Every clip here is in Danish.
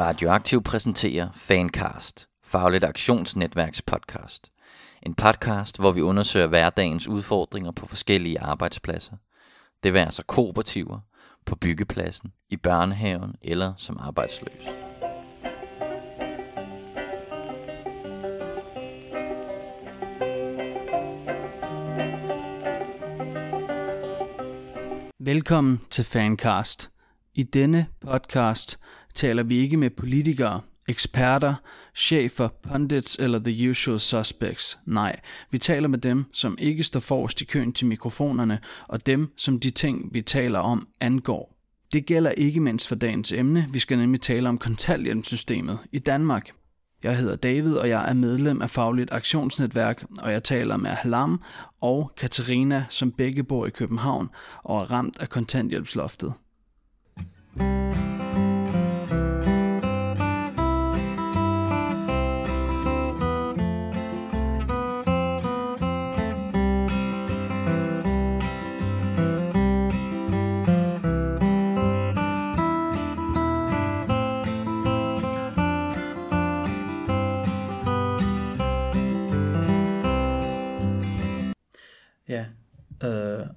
Radioaktiv præsenterer Fancast, Fagligt Aktionsnetværks podcast. En podcast, hvor vi undersøger hverdagens udfordringer på forskellige arbejdspladser. Det vil altså kooperativer, på byggepladsen, i børnehaven eller som arbejdsløs. Velkommen til Fancast. I denne podcast taler vi ikke med politikere, eksperter, chefer, pundits eller the usual suspects. Nej, vi taler med dem, som ikke står forrest i køen til mikrofonerne, og dem, som de ting, vi taler om, angår. Det gælder ikke mindst for dagens emne. Vi skal nemlig tale om kontanthjælpssystemet i Danmark. Jeg hedder David, og jeg er medlem af Fagligt Aktionsnetværk, og jeg taler med Halam og Katarina, som begge bor i København og er ramt af kontanthjælpsloftet.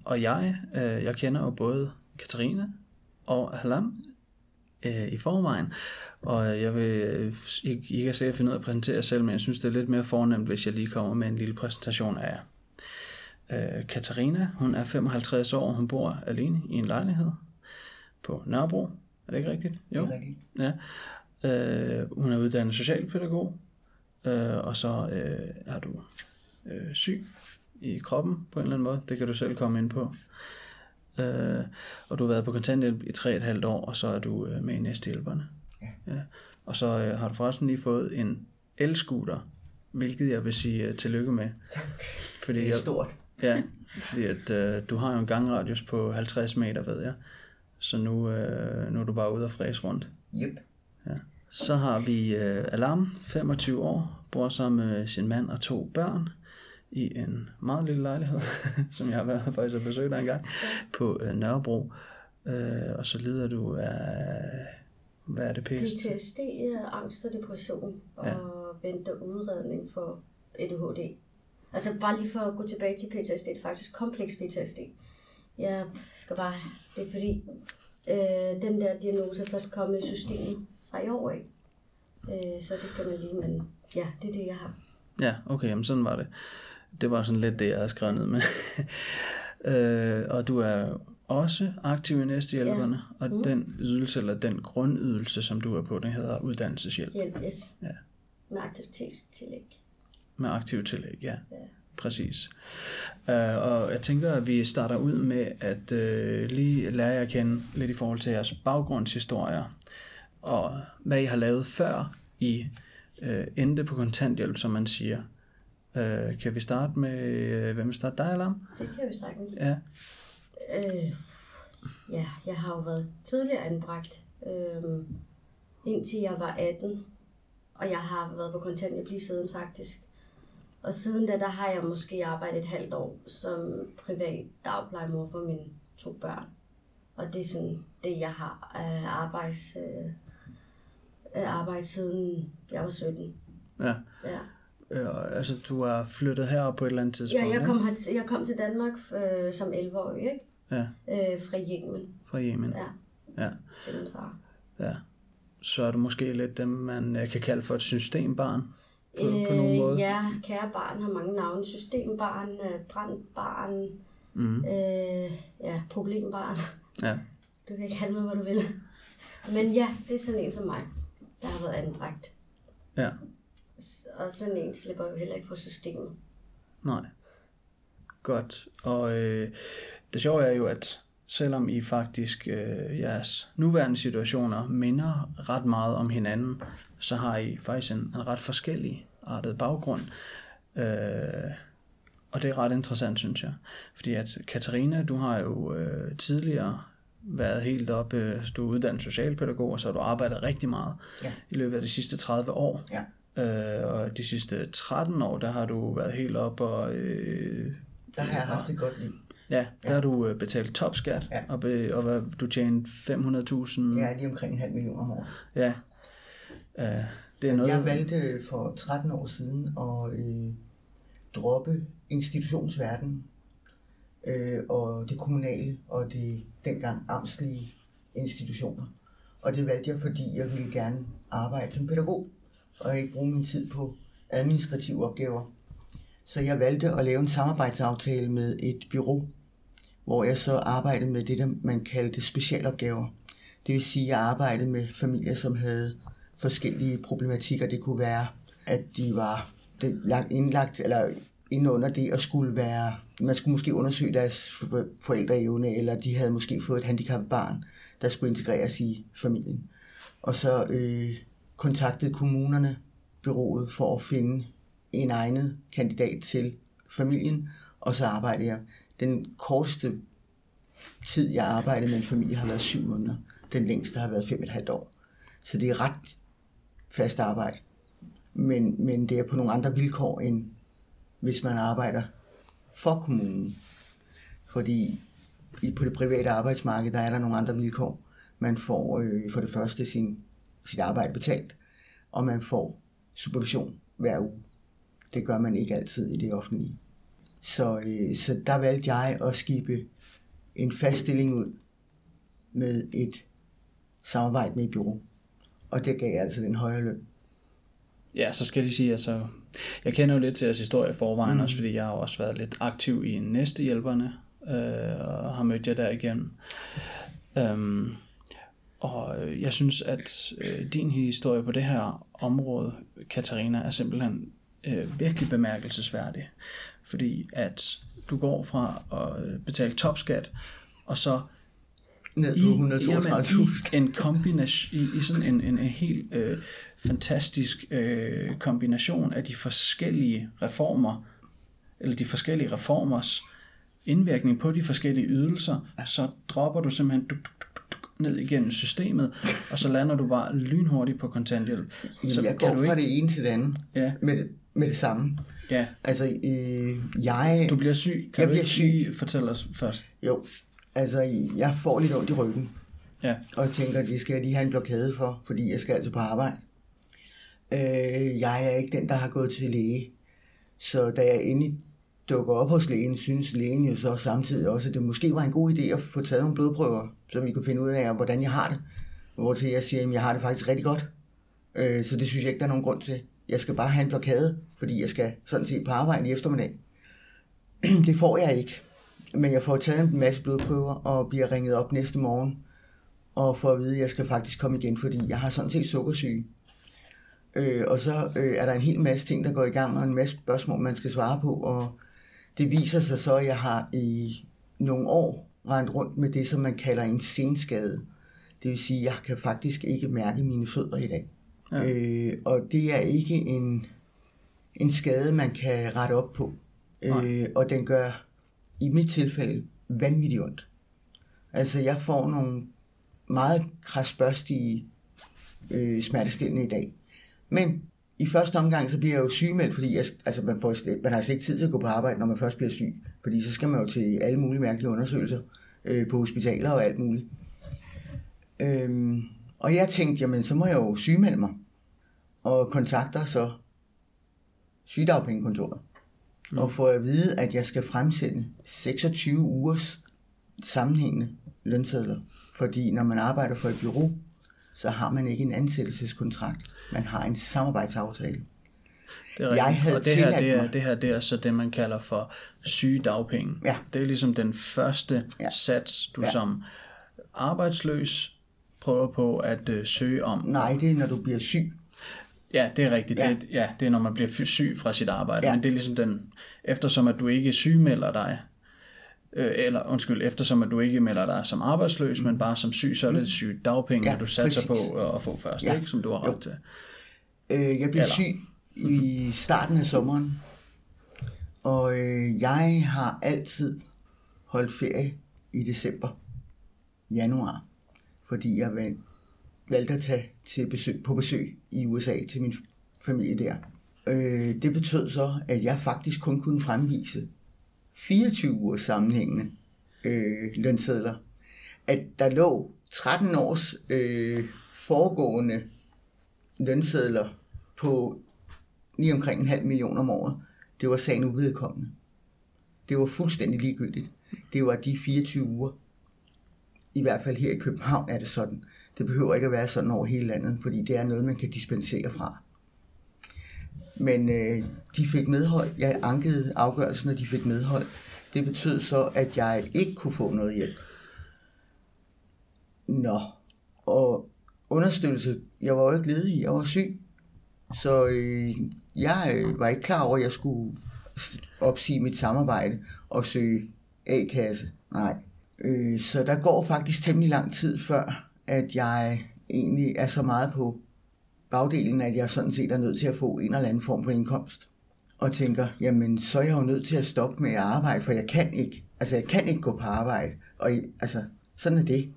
Og jeg, øh, jeg kender jo både Katarina og Halam øh, i forvejen, og jeg vil øh, ikke, I kan sikkert finde ud af at præsentere jer selv, men jeg synes, det er lidt mere fornemt, hvis jeg lige kommer med en lille præsentation af jer. Øh, Katarina, hun er 55 år, hun bor alene i en lejlighed på Nørrebro. Er det ikke rigtigt? Jo. Det er rigtigt. Ja. Øh, hun er uddannet socialpædagog, øh, og så øh, er du øh, syg i kroppen på en eller anden måde. Det kan du selv komme ind på. Øh, og du har været på kontanthjælp i 3,5 år, og så er du øh, med i næstehjælperne. Ja. Ja. Og så øh, har du forresten lige fået en elscooter, hvilket jeg vil sige øh, tillykke med. Tak. Fordi Det er jeg, stort. Ja, fordi at, øh, du har jo en gangradius på 50 meter, ved jeg. Så nu, øh, nu er du bare ude og fræse rundt. Yep. Så har vi øh, Alarm, 25 år, bor sammen med sin mand og to børn i en meget lille lejlighed, som jeg har været faktisk at besøge dig engang, på øh, Nørrebro. Øh, og så lider du af, hvad er det, pest? PTSD, angst og depression og Ja. venter udredning for ADHD. Altså bare lige for at gå tilbage til PTSD, det er faktisk kompleks PTSD. Jeg skal bare, det er fordi, øh, den der diagnose er først kommet i systemet fra i år af. Øh, så det kan man lige, men ja, det er det, jeg har. Ja, okay, jamen sådan var det. Det var sådan lidt det, jeg havde skrevet ned med. øh, og du er også aktiv i næstehjælperne, ja. og Mm. den ydelse, eller den grundydelse, som du er på, den hedder uddannelseshjælp Hjælp, yes. Ja. Med aktivitetstillæg. med aktiv tillæg, ja. Ja. Præcis. Uh, og jeg tænker, at vi starter ud med at uh, lige lære jer at kende lidt i forhold til jeres baggrundshistorier, og hvad I har lavet før I uh, endte på kontanthjælp, som man siger. Uh, kan vi starte med, hvem vil starte dig, Alarm? Det kan vi sagtens. Ja. Øh, ja, jeg har jo været tidligere anbragt, øh, indtil jeg var 18. Og jeg har været på kontanthjælp lige siden faktisk. Og siden da, der har jeg måske arbejdet et halvt år som privat dagplejemor for mine to børn. Og det er sådan det, jeg har af arbejds, øh, af arbejde siden jeg var 17. Ja. Ja. Uh, altså, du er flyttet herop på et eller andet tidspunkt, Ja, jeg kom, her, jeg kom til Danmark øh, som 11-årig, ikke? Ja, Øh, fra Yemen, fra Yemen. ja, Ja. til min far. ja. Så er du måske lidt dem, man øh, kan kalde for et systembarn på, øh, på nogen måde. Ja, kære barn har mange navne. Systembarn, øh, brandbarn, Mm. øh, ja, problembarn. Ja. Du kan kalde mig, hvad du vil. Men ja, det er sådan en som mig, der har været anbragt. ja. Og sådan en slipper jo heller ikke fra systemet. Nej. Godt. Og øh, det sjove er jo, at selvom I faktisk øh, jeres nuværende situationer minder ret meget om hinanden, så har I faktisk en, en ret forskellig artet baggrund. Øh, og det er ret interessant, synes jeg. Fordi at Katarina, du har jo øh, tidligere været helt op, øh, du er uddannet socialpædagog, og så har du arbejdet rigtig meget Ja. i løbet af de sidste 30 år. Ja. Øh, og de sidste 13 år, der har du været helt op og... Øh, Der har jeg haft et godt liv. ja, der har du øh, betalt topskat, Ja. og, be, og hvad, du tjente 500.000. Jeg er lige omkring en halv million om året. Ja. Uh, det er noget... Jeg valgte for 13 år siden at øh, droppe institutionsverdenen øh, og det kommunale og det dengang amtslige institutioner. Og det valgte jeg, fordi jeg ville gerne arbejde som pædagog, og ikke bruge min tid på administrative opgaver. Så jeg valgte at lave en samarbejdsaftale med et bureau, hvor jeg så arbejdede med det, der man kaldte specialopgaver. Det vil sige, at jeg arbejdede med familier, som havde forskellige problematikker. Det kunne være, at de var indlagt, eller inde under det at skulle være, man skulle måske undersøge deres forældreevne, eller de havde måske fået et handicappet barn, der skulle integreres i familien. Og så øh, kontaktede kommunerne byrådet for at finde en egnet kandidat til familien, og så arbejdede jeg. Den korteste tid, jeg arbejdede med en familie, har været syv måneder. Den længste har været fem og et halvt år. Så det er ret fast arbejde. Men, men det er på nogle andre vilkår, end hvis man arbejder for kommunen. Fordi i, på det private arbejdsmarked, der er der nogle andre vilkår. Man får øh, for det første sin, sit arbejde betalt, og man får supervision hver uge. Det gør man ikke altid i det offentlige. Så, øh, så der valgte jeg at skibe en fast stilling ud med et samarbejde med et bureau. Og det gav altså den højere løn. Ja, så skal de sige, altså, jeg kender jo lidt til jeres historie i forvejen, mm. også fordi jeg har også været lidt aktiv i Næstehjælperne, øh, og har mødt jer der igen. Um, og jeg synes, at øh, din historie på det her område, Katarina, er simpelthen øh, virkelig bemærkelsesværdig. Fordi at du går fra at betale topskat, og så ned på 132.000. en kombination, i, i sådan en, en, en helt øh, fantastisk øh, kombination af de forskellige reformer, eller de forskellige reformers indvirkning på de forskellige ydelser, så dropper du simpelthen duk, duk, ned igennem systemet, og så lander du bare lynhurtigt på kontanthjælp. Så jeg går fra ikke... det ene til det andet ja. med, det, med det samme. Ja. Altså, øh, jeg... Du bliver syg. Kan jeg du bliver syg. fortælle os først? Jo, altså jeg får lidt ondt i ryggen. Ja. Og tænker, at det skal jeg lige have en blokade for, fordi jeg skal altså på arbejde. Øh, jeg er ikke den, der har gået til læge. Så da jeg endelig dukker op hos lægen, synes lægen jo så samtidig også, at det måske var en god idé at få taget nogle blodprøver, så vi kunne finde ud af, hvordan jeg har det. Hvor til jeg siger, at jeg har det faktisk rigtig godt. Øh, så det synes jeg ikke, der er nogen grund til. Jeg skal bare have en blokade, fordi jeg skal sådan set på arbejde i eftermiddag. det får jeg ikke. Men jeg får taget en masse blodprøver og bliver ringet op næste morgen og får at vide, at jeg skal faktisk komme igen, fordi jeg har sådan set sukkersyge. Øh, og så øh, er der en hel masse ting, der går i gang, og en masse spørgsmål, man skal svare på, og det viser sig så, at jeg har i nogle år rendt rundt med det, som man kalder en senskade. Det vil sige, at jeg kan faktisk ikke mærke mine fødder i dag. Ja. Øh, og det er ikke en, en skade, man kan rette op på. Øh, og den gør i mit tilfælde vanvittigt ondt. Altså, jeg får nogle meget krasbørstige øh, smertestillende i dag. Men i første omgang, så bliver jeg jo sygemeldt, fordi jeg, altså man, får, man har slet ikke tid til at gå på arbejde, når man først bliver syg. Fordi så skal man jo til alle mulige mærkelige undersøgelser øh, på hospitaler og alt muligt. Øhm, og jeg tænkte, jamen så må jeg jo sygemelde mig. Og kontakter så sygedagpengekontoret. Mm. Og får at vide, at jeg skal fremsende 26 ugers sammenhængende lønsedler. Fordi når man arbejder for et bureau, så har man ikke en ansættelseskontrakt. Man har en samarbejdsaftale. Det er jeg havde og det her, det er, det her det er så det, man kalder for sygedagpenge. Ja. Det er ligesom den første ja. sats, du ja. som arbejdsløs prøver på at øh, søge om. Nej, det er, når du bliver syg. Ja, det er rigtigt. Ja. Det, ja, det er, når man bliver syg fra sit arbejde. Ja. Men det er ligesom den, eftersom at du ikke sygemelder dig, øh, eller undskyld, eftersom at du ikke melder dig som arbejdsløs, mm. men bare som syg, så er det mm. syg dagpenge, ja, du satser præcis. på at få først, ja. ikke? som du har ret til. Øh, jeg blev eller. syg i starten af sommeren, og øh, jeg har altid holdt ferie i december, januar, fordi jeg valgte at tage til besøg, på besøg i USA til min familie der. Øh, det betød så, at jeg faktisk kun kunne fremvise 24 uger sammenhængende øh, lønsedler øh, på lige omkring en halv million om året, det var sagen uvedkommende. Det var fuldstændig ligegyldigt. Det var de 24 uger. I hvert fald her i København er det sådan. Det behøver ikke at være sådan over hele landet, fordi det er noget, man kan dispensere fra. Men øh, de fik medhold. Jeg ankede afgørelsen, og de fik medhold. Det betød så, at jeg ikke kunne få noget hjælp. Nå, og understøttelse, jeg var jo ikke ledig, jeg var syg. Så øh, jeg øh, var ikke klar over, at jeg skulle opsige mit samarbejde og søge A-kasse. Nej. Øh, så der går faktisk temmelig lang tid før, at jeg egentlig er så meget på bagdelen, at jeg sådan set er nødt til at få en eller anden form for indkomst. Og tænker, jamen så er jeg jo nødt til at stoppe med at arbejde, for jeg kan ikke. Altså jeg kan ikke gå på arbejde. Og altså, sådan er det.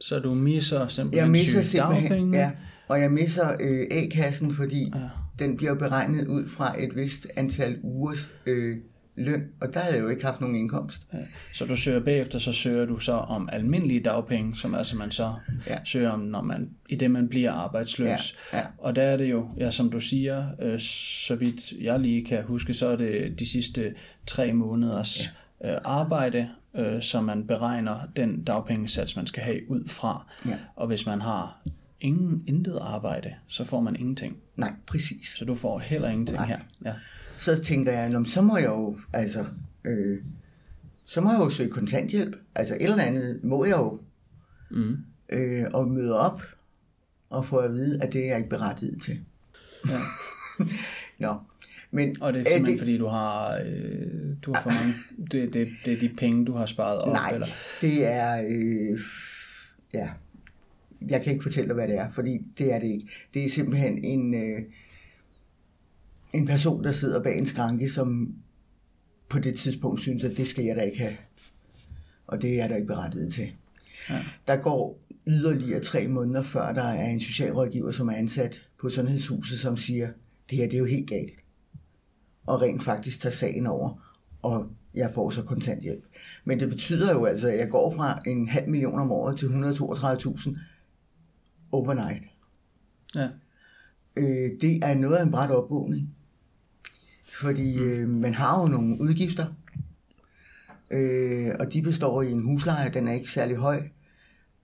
Så du misser simpelthen Jeg misser simpelthen, ja, og jeg misser øh, A-kassen, fordi ja. Den bliver beregnet ud fra et vist antal ugers øh, løn, og der havde jeg jo ikke haft nogen indkomst. Ja. Så du søger bagefter, så søger du så om almindelige dagpenge, som altså man så Ja. søger om, når man, i det man bliver arbejdsløs. Ja, ja. Og der er det jo, ja, som du siger, øh, så vidt jeg lige kan huske, så er det de sidste tre måneders ja. øh, arbejde, øh, som man beregner den dagpengesats, man skal have ud fra. Ja. Og hvis man har ingen intet arbejde, så får man ingenting. Nej, præcis. Så du får heller ingenting Nej. her. Ja. Så tænker jeg, "Nå, men så må jeg jo, altså, øh, så må jeg jo søge kontanthjælp. Altså et eller andet må jeg jo. Mm. Øh, og møde op og få at vide, at det er jeg ikke berettiget til. ja. Nå, men Og det er simpelthen, fordi du har, øh, du har for mange, det, det, det er de penge, du har sparet op, Nej, eller? det er... Øh, ja, jeg kan ikke fortælle dig, hvad det er, fordi det er det ikke. Det er simpelthen en, øh, en person, der sidder bag en skranke, som på det tidspunkt synes, at det skal jeg da ikke have. Og det er jeg da ikke berettiget til. Ja. Der går yderligere tre måneder, før der er en socialrådgiver, som er ansat på Sundhedshuset, som siger, det her det er jo helt galt. Og rent faktisk tager sagen over, og jeg får så kontanthjælp. Men det betyder jo altså, at jeg går fra en halv million om året til 132.000 overnight. Ja. Øh, det er noget af en bræt opvågning. Fordi øh, man har jo nogle udgifter, øh, og de består i en husleje, den er ikke særlig høj.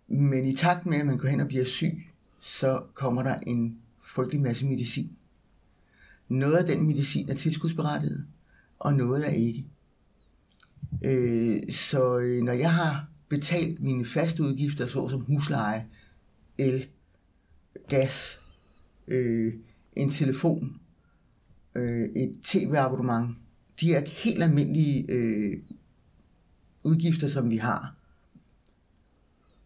Men i takt med, at man går hen og bliver syg, så kommer der en frygtelig masse medicin. Noget af den medicin er tilskudsberettiget, og noget er ikke. Øh, så øh, når jeg har betalt mine faste udgifter, såsom husleje, el, gas, øh, en telefon, øh, et tv-abonnement, de er helt almindelige øh, udgifter, som vi har,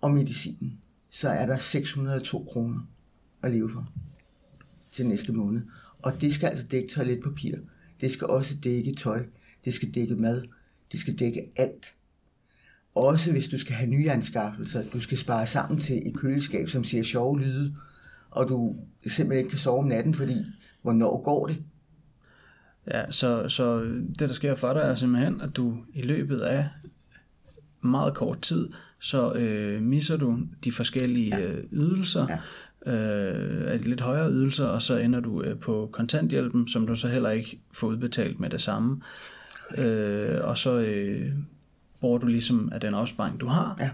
og medicinen, så er der 602 kroner at leve for til næste måned. Og det skal altså dække toiletpapir. Det skal også dække tøj. Det skal dække mad. Det skal dække alt. Også hvis du skal have nye anskaffelser. Du skal spare sammen til et køleskab, som siger sjove lyde. Og du simpelthen ikke kan sove om natten, fordi hvornår går det? Ja, så, så det, der sker for dig, er simpelthen, at du i løbet af meget kort tid, så øh, misser du de forskellige ja. øh, ydelser, ja. øh, af de lidt højere ydelser, og så ender du øh, på kontanthjælpen, som du så heller ikke får udbetalt med det samme. Øh, og så øh, bruger du ligesom af den opsparing, du har. Ja.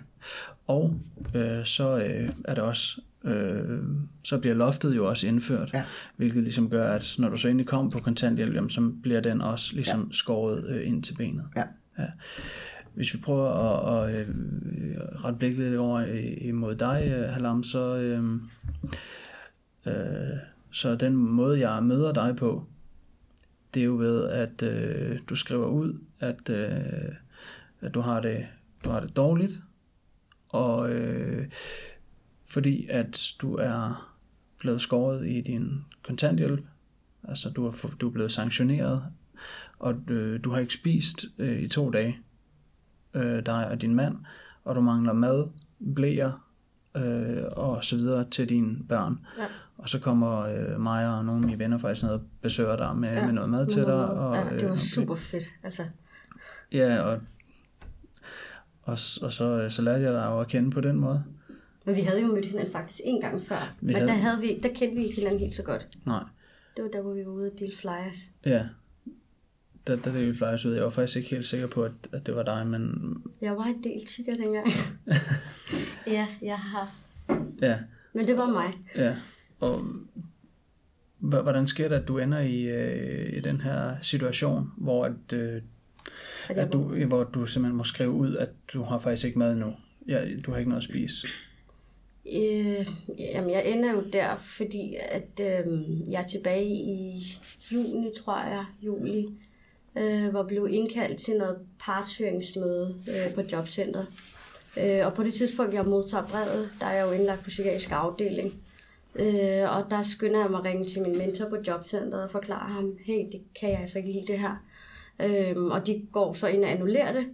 Og øh, så øh, er det også øh, så bliver loftet jo også indført, Ja. hvilket ligesom gør, at når du så endelig kommer på kontanthjælp, jamen, så bliver den også ligesom ja. skåret øh, ind til benet. Ja. Ja. Hvis vi prøver at, at øh, rette blikket lidt over i- imod dig, øh, Halam, så, øh, øh, så den måde, jeg møder dig på, det er jo ved, at øh, du skriver ud, at, øh, at du, har det, du har det dårligt, og øh, fordi at du er blevet skåret i din kontanthjælp, altså du er, du er blevet sanktioneret, og øh, du har ikke spist øh, i to dage, øh, dig og din mand, og du mangler mad, blæer øh, og så videre til dine børn. Ja. Og så kommer øh, mig og nogle af mine venner faktisk ned og besøger dig med, ja, med noget mad til dig. Og, ja, det var øh, super fedt. Altså, Ja, og, og, og så, så lærte jeg dig jo at kende på den måde. Men vi havde jo mødt hinanden faktisk en gang før. Vi Men havde- der, havde vi, der kendte vi ikke hinanden helt så godt. Nej. Det var der, hvor vi var ude og dele flyers. Ja. Der, der delte vi flyers ud. Jeg var faktisk ikke helt sikker på, at, at det var dig, men Jeg var en del tykkere dengang. ja, jeg har. ja. Men det var mig. Ja. Og hvordan sker det, at du ender i, øh, i den her situation, hvor, at, øh, At du, hvor du simpelthen må skrive ud, at du har faktisk ikke mad nu? Ja, du har ikke noget at spise. Øh, jamen, jeg ender jo der, fordi at øh, jeg er tilbage i juni, tror jeg, juli, øh, hvor jeg blev indkaldt til noget partshøringsmøde øh, på jobcentret. Øh, og på det tidspunkt, jeg modtager brevet, der er jeg jo indlagt på psykiatrisk afdeling. Øh, og der skynder jeg mig at ringe til min mentor på jobcentret og forklare ham, hey, det kan jeg altså ikke lide det her. Øh, og de går så ind og annullerer det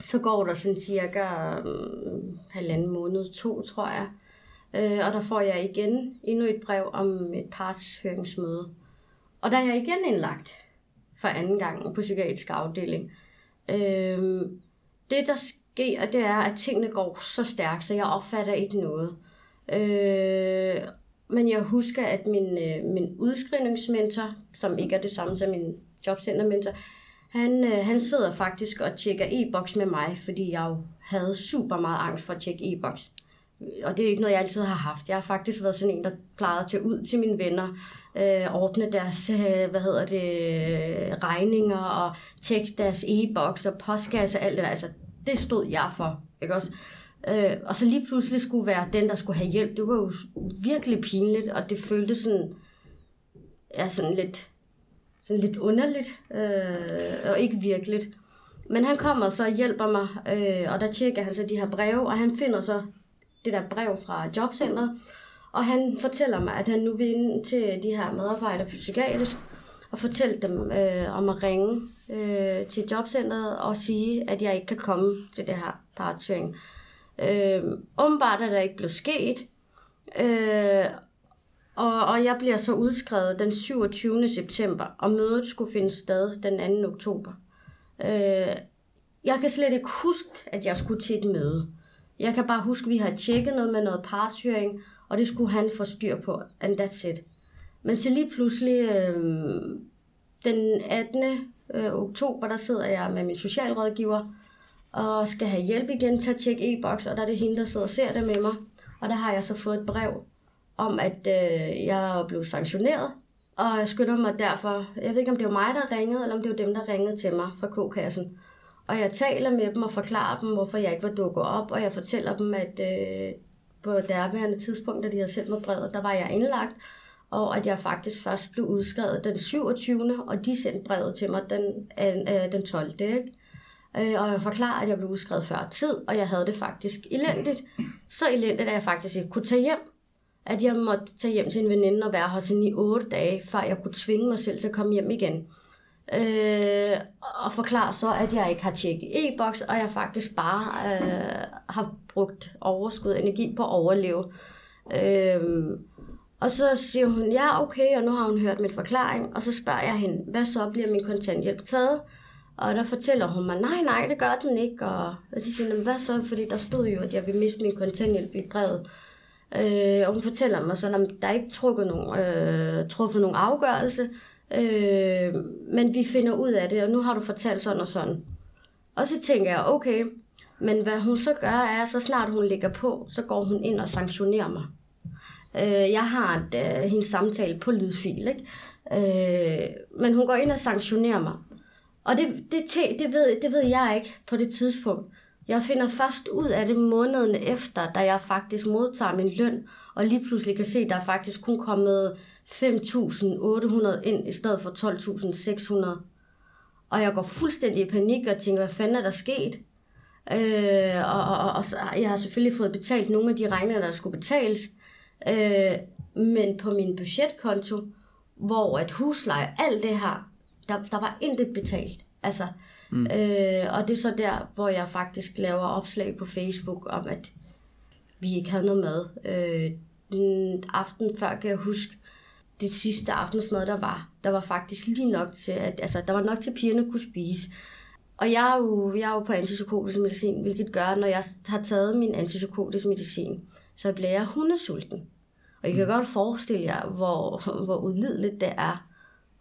så går der sådan cirka um, halvanden måned, to tror jeg. Øh, og der får jeg igen endnu et brev om et partshøringsmøde. Og der er jeg igen indlagt for anden gang på psykiatrisk afdeling. Øh, det der sker, det er, at tingene går så stærkt, så jeg opfatter ikke noget. Øh, men jeg husker, at min, øh, min udskrivningsmentor, som ikke er det samme som min jobcentermentor, han, øh, han sidder faktisk og tjekker e-boks med mig, fordi jeg jo havde super meget angst for at tjekke e-boks. Og det er ikke noget, jeg altid har haft. Jeg har faktisk været sådan en, der plejede at tage ud til mine venner, øh, ordne deres, øh, hvad hedder det, øh, regninger og tjekke deres e-boks og postkasse og alt det der. Altså, det stod jeg for, ikke også? Øh, og så lige pludselig skulle være den, der skulle have hjælp. Det var jo virkelig pinligt, og det føltes sådan, ja, sådan lidt, sådan lidt underligt, øh, og ikke virkeligt. Men han kommer så og hjælper mig, øh, og der tjekker han så de her breve, og han finder så det der brev fra jobcentret, og han fortæller mig, at han nu vil ind til de her medarbejdere på psykiatrisk, og fortælle dem øh, om at ringe øh, til jobcentret og sige, at jeg ikke kan komme til det her partshøring. Øh, åbenbart er der ikke blevet sket, øh, og, og jeg bliver så udskrevet den 27. september, og mødet skulle finde sted den 2. oktober. Øh, jeg kan slet ikke huske, at jeg skulle til et møde. Jeg kan bare huske, at vi har tjekket noget med noget parsyring, og det skulle han få styr på, and that's it. Men så lige pludselig, øh, den 18. Øh, oktober, der sidder jeg med min socialrådgiver, og skal have hjælp igen til at tjekke e-boks, og der er det hende, der sidder og ser det med mig. Og der har jeg så fået et brev om, at øh, jeg blev sanktioneret, og jeg skynder mig derfor, jeg ved ikke, om det var mig, der ringede, eller om det var dem, der ringede til mig fra K-kassen. Og jeg taler med dem og forklarer dem, hvorfor jeg ikke var dukket op, og jeg fortæller dem, at øh, på derværende tidspunkt, da de havde sendt mig brevet, der var jeg indlagt, og at jeg faktisk først blev udskrevet den 27. og de sendte brevet til mig den, øh, øh den 12. Ikke? Øh, og jeg forklarer, at jeg blev udskrevet før tid, og jeg havde det faktisk elendigt. Så elendigt, at jeg faktisk ikke kunne tage hjem. At jeg måtte tage hjem til en veninde og være hos hende i 8 dage, før jeg kunne tvinge mig selv til at komme hjem igen. Øh, og forklare så, at jeg ikke har tjekket e-boks, og jeg faktisk bare øh, har brugt overskud energi på at overleve. Øh, og så siger hun, ja okay, og nu har hun hørt min forklaring, og så spørger jeg hende, hvad så bliver min kontanthjælp taget? Og der fortæller hun mig, nej, nej, det gør den ikke. Og, og så siger hun, hvad så? Fordi der stod jo, at jeg vil miste min kontanthjælp i brevet. Øh, og hun fortæller mig sådan, at der er ikke trukket nogen, øh, truffet nogen afgørelse, øh, men vi finder ud af det, og nu har du fortalt sådan og sådan. Og så tænker jeg, okay, men hvad hun så gør er, så snart hun ligger på, så går hun ind og sanktionerer mig. Øh, jeg har et, øh, hendes samtale på lydfil, ikke? Øh, men hun går ind og sanktionerer mig. Og det, det, det, ved, det ved jeg ikke på det tidspunkt. Jeg finder først ud af det måneden efter, da jeg faktisk modtager min løn, og lige pludselig kan se, at der er faktisk kun kommet 5.800 ind i stedet for 12.600. Og jeg går fuldstændig i panik og tænker, hvad fanden er der sket? Øh, og, og, og så, jeg har selvfølgelig fået betalt nogle af de regninger, der skulle betales. Øh, men på min budgetkonto, hvor at husleje, alt det her, der, der var intet betalt. Altså, mm. øh, og det er så der, hvor jeg faktisk laver opslag på Facebook om, at vi ikke havde noget mad. Øh, den aften før kan jeg huske, det sidste aftensmad, der var, der var faktisk lige nok til, at altså, der var nok til, at pigerne kunne spise. Og jeg er, jo, jeg er jo på antipsykotisk medicin, hvilket gør, når jeg har taget min antipsykotisk medicin, så bliver jeg hundesulten. Og I kan godt forestille jer, hvor, hvor udlideligt det er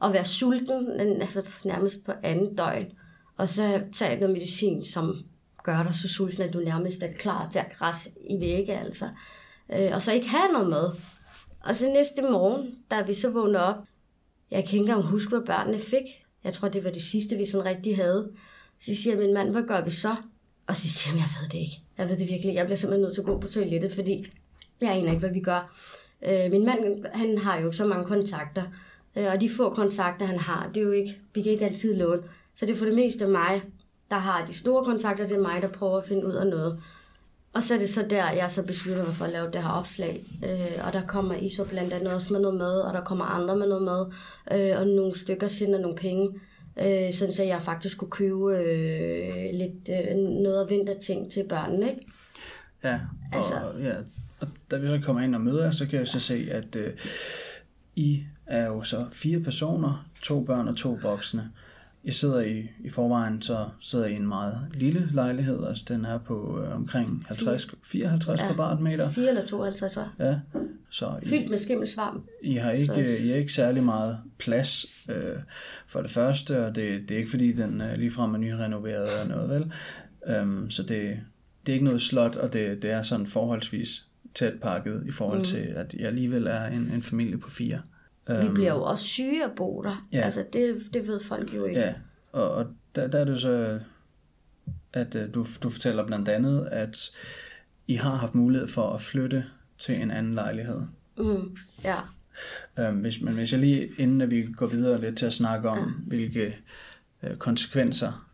at være sulten, altså nærmest på anden døgn, og så tager noget medicin, som gør dig så sulten, at du nærmest er klar til at græsse i vægge, altså. Øh, og så ikke have noget mad. Og så næste morgen, da vi så vågnede op, jeg kan ikke engang huske, hvad børnene fik. Jeg tror, det var det sidste, vi sådan rigtig havde. Så siger min mand, hvad gør vi så? Og så siger han, jeg ved det ikke. Jeg ved det virkelig. Jeg bliver simpelthen nødt til at gå på toilettet, fordi jeg aner ikke, hvad vi gør. Øh, min mand, han har jo så mange kontakter. Øh, og de få kontakter, han har, det er jo ikke, vi kan ikke altid låne. Så det er for det meste mig, der har de store kontakter. Det er mig, der prøver at finde ud af noget. Og så er det så der, jeg så beslutter mig for at lave det her opslag. Øh, og der kommer I så blandt andet også med noget mad, og der kommer andre med noget mad, øh, og nogle stykker sender nogle penge. Øh, sådan så jeg faktisk kunne købe øh, lidt øh, noget af vinterting til børnene. Ikke? Ja, og, altså. ja, og da vi så kommer ind og møder jer, så kan jeg så se, at øh, I er jo så fire personer, to børn og to voksne. Jeg sidder i, i forvejen, så sidder jeg i en meget lille lejlighed, altså den er på øh, omkring 50, 54 ja, kvadratmeter. 4 eller 52, så. Ja. Så I, Fyldt med skimmelsvarm. I har ikke, så... I har ikke særlig meget plads øh, for det første, og det, det er ikke fordi, den øh, ligefrem er nyrenoveret eller noget, vel? Um, så det, det er ikke noget slot, og det, det er sådan forholdsvis tæt pakket i forhold mm. til, at jeg alligevel er en, en familie på fire. Vi øhm, bliver jo også syge af bo der. Ja. Altså, det, det ved folk jo ikke. Ja, og, og der, der er det så, at uh, du, du fortæller blandt andet, at I har haft mulighed for at flytte til en anden lejlighed. Mm, ja. Um, hvis, men hvis jeg lige, inden at vi går videre lidt til at snakke om, ja. hvilke uh, konsekvenser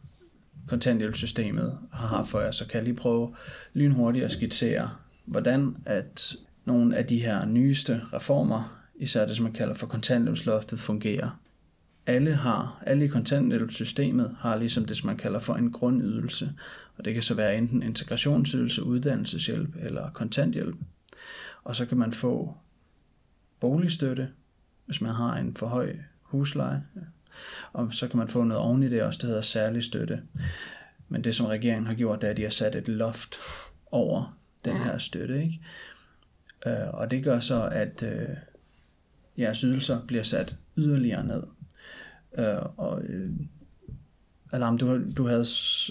kontanthjælpssystemet har haft for jer, så kan jeg lige prøve lynhurtigt at skitsere, hvordan at nogle af de her nyeste reformer især det, som man kalder for kontanthjælpsloftet, fungerer. Alle har, alle i kontanthjælpssystemet har ligesom det, som man kalder for en grundydelse, og det kan så være enten integrationsydelse, uddannelseshjælp eller kontanthjælp. Og så kan man få boligstøtte, hvis man har en for høj husleje, og så kan man få noget oven i det også, der hedder særlig støtte. Men det, som regeringen har gjort, det er, at de har sat et loft over den her støtte. Ikke? Øh, og det gør så, at øh, jeres ydelser bliver sat yderligere ned. Øh, og øh, Alarm, du, du havde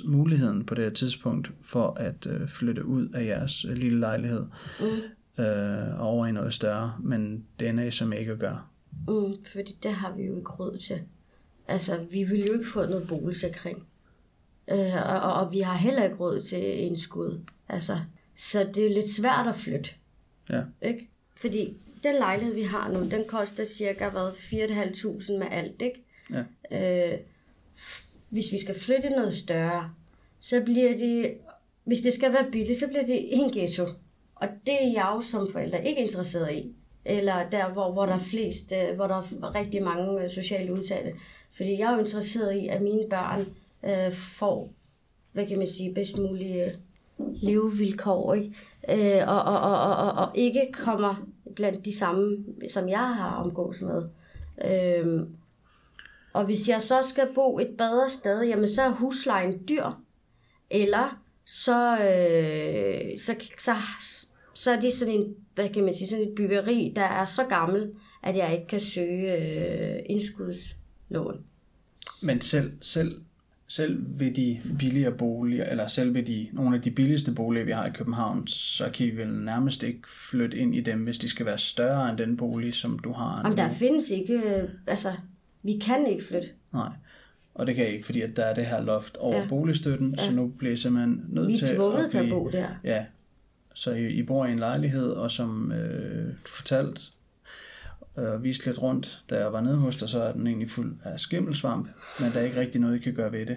muligheden på det her tidspunkt for at øh, flytte ud af jeres øh, lille lejlighed mm. øh, over i noget større, men det ender I som ikke at gøre. Mm, fordi det har vi jo ikke råd til. Altså, vi vil jo ikke få noget boligsikring. Øh, og, og, og vi har heller ikke råd til en skud. Altså, så det er jo lidt svært at flytte. Ja. Ikke? Fordi den lejlighed, vi har nu, den koster cirka 4.500 med alt, ikke? Ja. Øh, hvis vi skal flytte noget større, så bliver det, hvis det skal være billigt, så bliver det en ghetto. Og det er jeg jo som forældre ikke interesseret i. Eller der, hvor, hvor der er flest, øh, hvor der er rigtig mange øh, sociale udsatte. Fordi jeg er jo interesseret i, at mine børn øh, får, hvad kan man sige, bedst mulige levevilkår, ikke? Øh, og, og, og, og, og ikke kommer blandt de samme, som jeg har omgås med. Øhm, og hvis jeg så skal bo et bedre sted, jamen så er huslejen dyr, eller så, øh, så, så, så er det sådan en, hvad kan man sige, sådan et byggeri, der er så gammel, at jeg ikke kan søge øh, indskudslån. Men selv, selv selv ved de billigere boliger, eller selv ved de, nogle af de billigste boliger, vi har i København, så kan I vel nærmest ikke flytte ind i dem, hvis de skal være større end den bolig, som du har. Om der findes ikke, altså, vi kan ikke flytte. Nej, og det kan I ikke, fordi at der er det her loft over ja. boligstøtten, ja. så nu bliver I simpelthen nødt vi til at... Vi er tvunget til at bo der. Ja, så I, I bor i en lejlighed, og som øh, du fortalte, øh, viste lidt rundt, da jeg var nede hos dig, så er den egentlig fuld af skimmelsvamp, men der er ikke rigtig noget, I kan gøre ved det.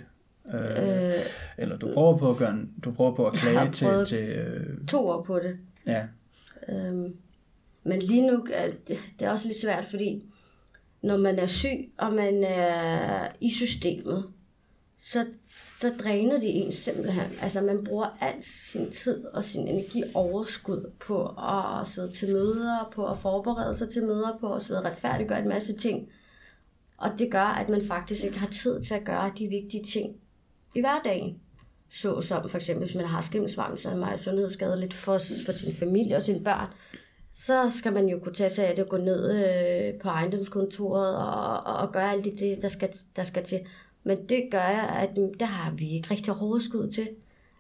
Øh, øh, eller du prøver på at gøre, du prøver på at klage til... til øh, to år på det. Ja. Øhm, men lige nu, er det, det er også lidt svært, fordi når man er syg, og man er i systemet, så, så dræner det en simpelthen. Altså man bruger al sin tid og sin energi overskud på at sidde til møder, på at forberede sig til møder, på at sidde og retfærdiggøre en masse ting. Og det gør, at man faktisk ikke har tid til at gøre de vigtige ting i hverdagen. Så som for eksempel, hvis man har skimmelsvamp, så er sundhedsskade lidt for, for sin familie og sine børn. Så skal man jo kunne tage sig af det og gå ned øh, på ejendomskontoret og, og, og gøre alt det, der skal, der skal til. Men det gør jeg, at der har vi ikke rigtig overskud til.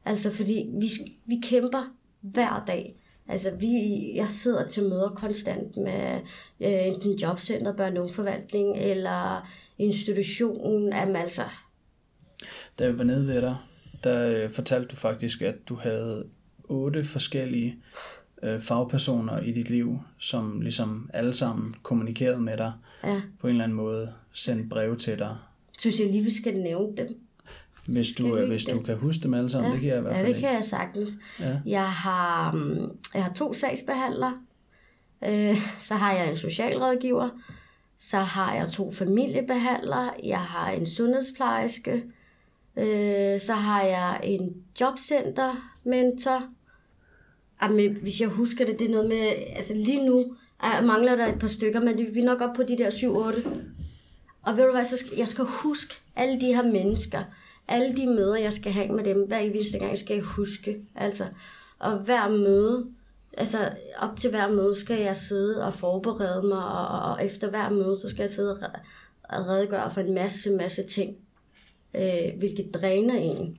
Altså fordi vi, vi kæmper hver dag. Altså vi, jeg sidder til møder konstant med øh, enten jobcenter, børne- og forvaltning eller institutionen. Jamen, altså, Da jeg var nede ved dig, der øh, fortalte du faktisk, at du havde otte forskellige øh, fagpersoner i dit liv, som ligesom alle sammen kommunikerede med dig ja, på en eller anden måde, sendte breve til dig. Synes jeg lige, vi skal nævne dem. Hvis du, øh, hvis du det? kan huske dem alle sammen, det kan jeg i hvert ja, fald det ikke. kan jeg sagtens. Ja. Jeg, har, mm, jeg har to sagsbehandlere. Øh, så har jeg en socialrådgiver. Så har jeg to familiebehandlere. Jeg har en sundhedsplejerske. Øh, så har jeg en jobcenter-mentor. Jamen, hvis jeg husker det, det er noget med... Altså lige nu er, mangler der et par stykker, men det, vi er nok op på de der 7-8. Og ved du hvad, så skal, jeg skal huske alle de her mennesker, alle de møder, jeg skal have med dem, hver eneste gang skal jeg huske. Altså, og hver møde, altså op til hver møde skal jeg sidde og forberede mig, og, og, efter hver møde, så skal jeg sidde og redegøre for en masse, masse ting, øh, hvilket dræner en.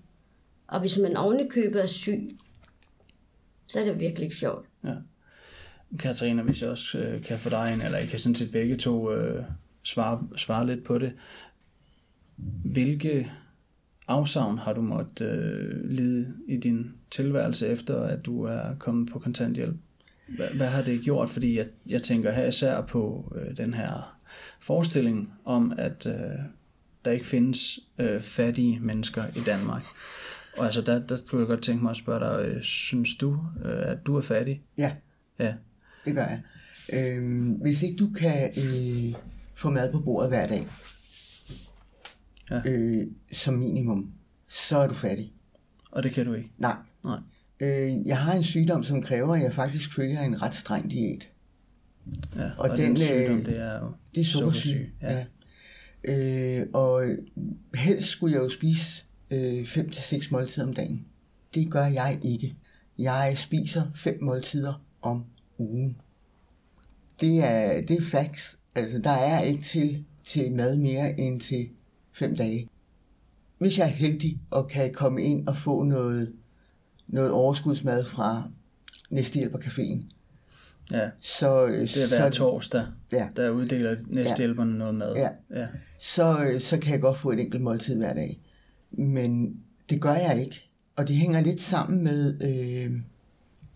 Og hvis man oven er syg, så er det virkelig ikke sjovt. Katarina, hvis jeg også øh, kan få dig ind, eller I kan sådan set begge to øh, svare, svare lidt på det. Hvilke afsavn har du måttet øh, lide i din tilværelse efter, at du er kommet på kontanthjælp? Hvad, hvad har det gjort? Fordi jeg, jeg tænker her især på øh, den her forestilling om, at øh, der ikke findes øh, fattige mennesker i Danmark. Og altså, der, der kunne jeg godt tænke mig at spørge dig, øh, synes du, øh, at du er fattig? Ja, Ja. det gør jeg. Øhm, hvis ikke du kan øh, få mad på bordet hver dag, Ja. øh, som minimum, så er du fattig. Og det kan du ikke? Nej. Nej. Øh, jeg har en sygdom, som kræver, at jeg faktisk følger en ret streng diæt. Ja, og, Og den, den, sygdom, øh, det er jo Det er sukkersyge. Ja. ja. Øh, og helst skulle jeg jo spise 5 til seks måltider om dagen. Det gør jeg ikke. Jeg spiser fem måltider om ugen. Det er, det er facts. Altså, der er ikke til, til mad mere end til fem dage. Hvis jeg er heldig og kan komme ind og få noget, noget overskudsmad fra Næstehjælper Caféen, ja. så, Det er så, hver torsdag, ja, der uddeler næsthjælperne noget mad. Ja. ja. så, så kan jeg godt få et enkelt måltid hver dag. Men det gør jeg ikke. Og det hænger lidt sammen med øh,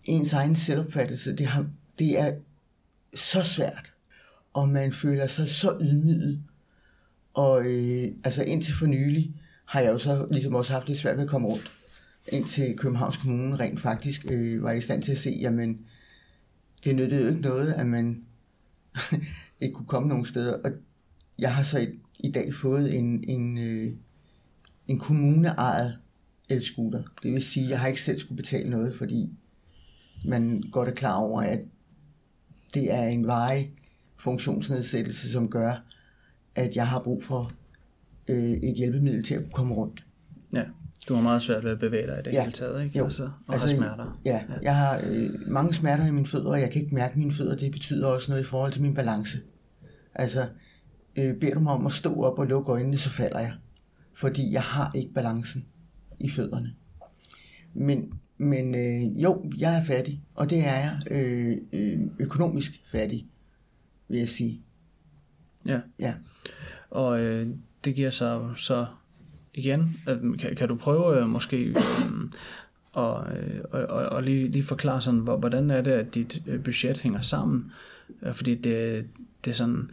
ens egen selvopfattelse. Det, har, det er så svært, og man føler sig så ydmyget. Og øh, altså indtil for nylig har jeg jo så ligesom også haft det svært ved at komme rundt. Indtil Københavns Kommune rent faktisk øh, var i stand til at se, jamen det nyttede jo ikke noget, at man ikke kunne komme nogen steder. Og jeg har så i, i dag fået en, en, øh, en kommuneejet elscooter. Det vil sige, at jeg har ikke selv skulle betale noget, fordi man godt er klar over, at det er en vej, funktionsnedsættelse, som gør, at jeg har brug for øh, et hjælpemiddel til at kunne komme rundt. ja. Du har meget svært ved at bevæge dig i det Ja. hele taget, ikke? Jo. Altså, og Altså, har smerter. Ja, jeg har øh, mange smerter i mine fødder, og jeg kan ikke mærke mine fødder. Det betyder også noget i forhold til min balance. Altså, øh, beder du mig om at stå op og lukke øjnene, så falder jeg. Fordi jeg har ikke balancen i fødderne. Men, men øh, jo, jeg er fattig, og det er jeg øh, øh, økonomisk fattig, vil jeg sige. Ja. Ja. Og øh, det giver sig så igen, øh, kan, kan du prøve øh, måske øh, og, øh, og, og, og lige, lige forklare sådan, hvor- hvordan er det, at dit øh, budget hænger sammen? Øh, Fordi det, det er sådan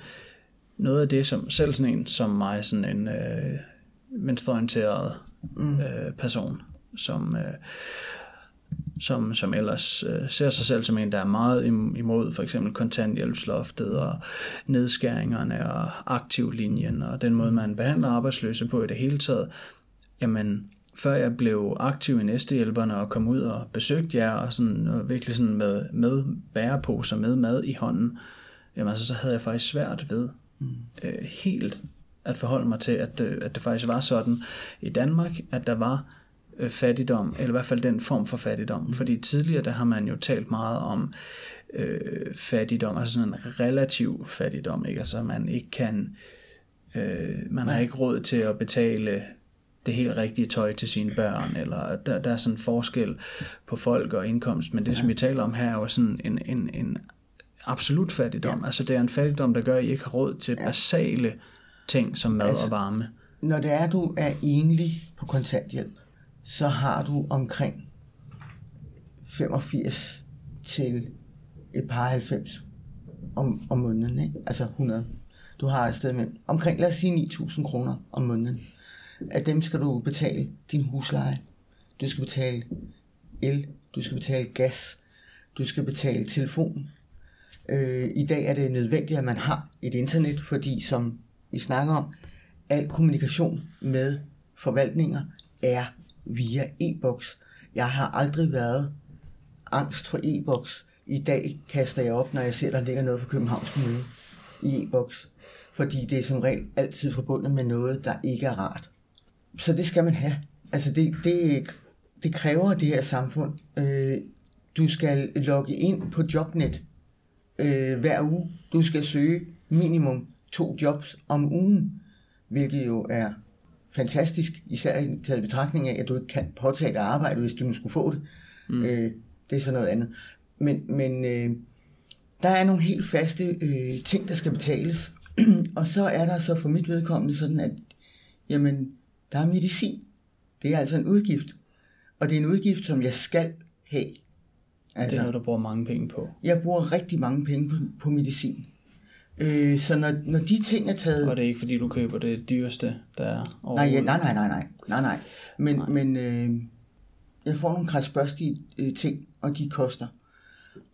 noget af det, som selv sådan en som mig, sådan en øh, venstreorienteret Mm. øh, person, som, øh, som, som ellers øh, ser sig selv som en, der er meget im- imod for eksempel kontanthjælpsloftet og nedskæringerne og aktivlinjen og den måde, man behandler arbejdsløse på i det hele taget. Jamen, før jeg blev aktiv i næstehjælperne og kom ud og besøgte jer og, sådan, og virkelig sådan med, med bæreposer, med mad i hånden, jamen altså, så havde jeg faktisk svært ved øh, helt at forholde mig til, at, øh, at det faktisk var sådan i Danmark, at der var øh, fattigdom, eller i hvert fald den form for fattigdom. Mm. Fordi tidligere, der har man jo talt meget om øh, fattigdom, altså sådan en relativ fattigdom, ikke? Altså man ikke kan, øh, man har ikke råd til at betale det helt rigtige tøj til sine børn, eller der, der er sådan en forskel på folk og indkomst, men det, ja. som vi taler om her, er jo sådan en, en, en absolut fattigdom. Ja. Altså det er en fattigdom, der gør, at I ikke har råd til ja. basale ting som mad altså, og varme. Når det er, at du er enlig på kontanthjælp, så har du omkring 85 til et par 90 om, om måneden, ikke? altså 100. Du har et sted med omkring, lad os sige 9.000 kroner om måneden. Af dem skal du betale din husleje, du skal betale el, du skal betale gas, du skal betale telefon. Øh, I dag er det nødvendigt, at man har et internet, fordi som vi snakker om, al kommunikation med forvaltninger er via e-boks. Jeg har aldrig været angst for e-boks. I dag kaster jeg op, når jeg ser, der ligger noget på Københavns Kommune i e-boks. Fordi det er som regel altid forbundet med noget, der ikke er rart. Så det skal man have. Altså det, det, det kræver det her samfund. Øh, du skal logge ind på Jobnet øh, hver uge. Du skal søge minimum to jobs om ugen, hvilket jo er fantastisk, især i taget betragtning af, at du ikke kan påtage dig arbejde, hvis du nu skulle få det. Mm. Øh, det er så noget andet. Men, men øh, der er nogle helt faste øh, ting, der skal betales. og så er der så for mit vedkommende sådan, at jamen, der er medicin. Det er altså en udgift. Og det er en udgift, som jeg skal have. Altså, det er altså, noget, du bruger mange penge på. Jeg bruger rigtig mange penge på, på medicin. Øh, så når, når de ting er taget... Og det er ikke fordi, du køber det dyreste, der er Nej, ja, nej, nej, nej, nej, nej, nej. Men, nej. men øh, jeg får nogle krasbørstige øh, ting, og de koster.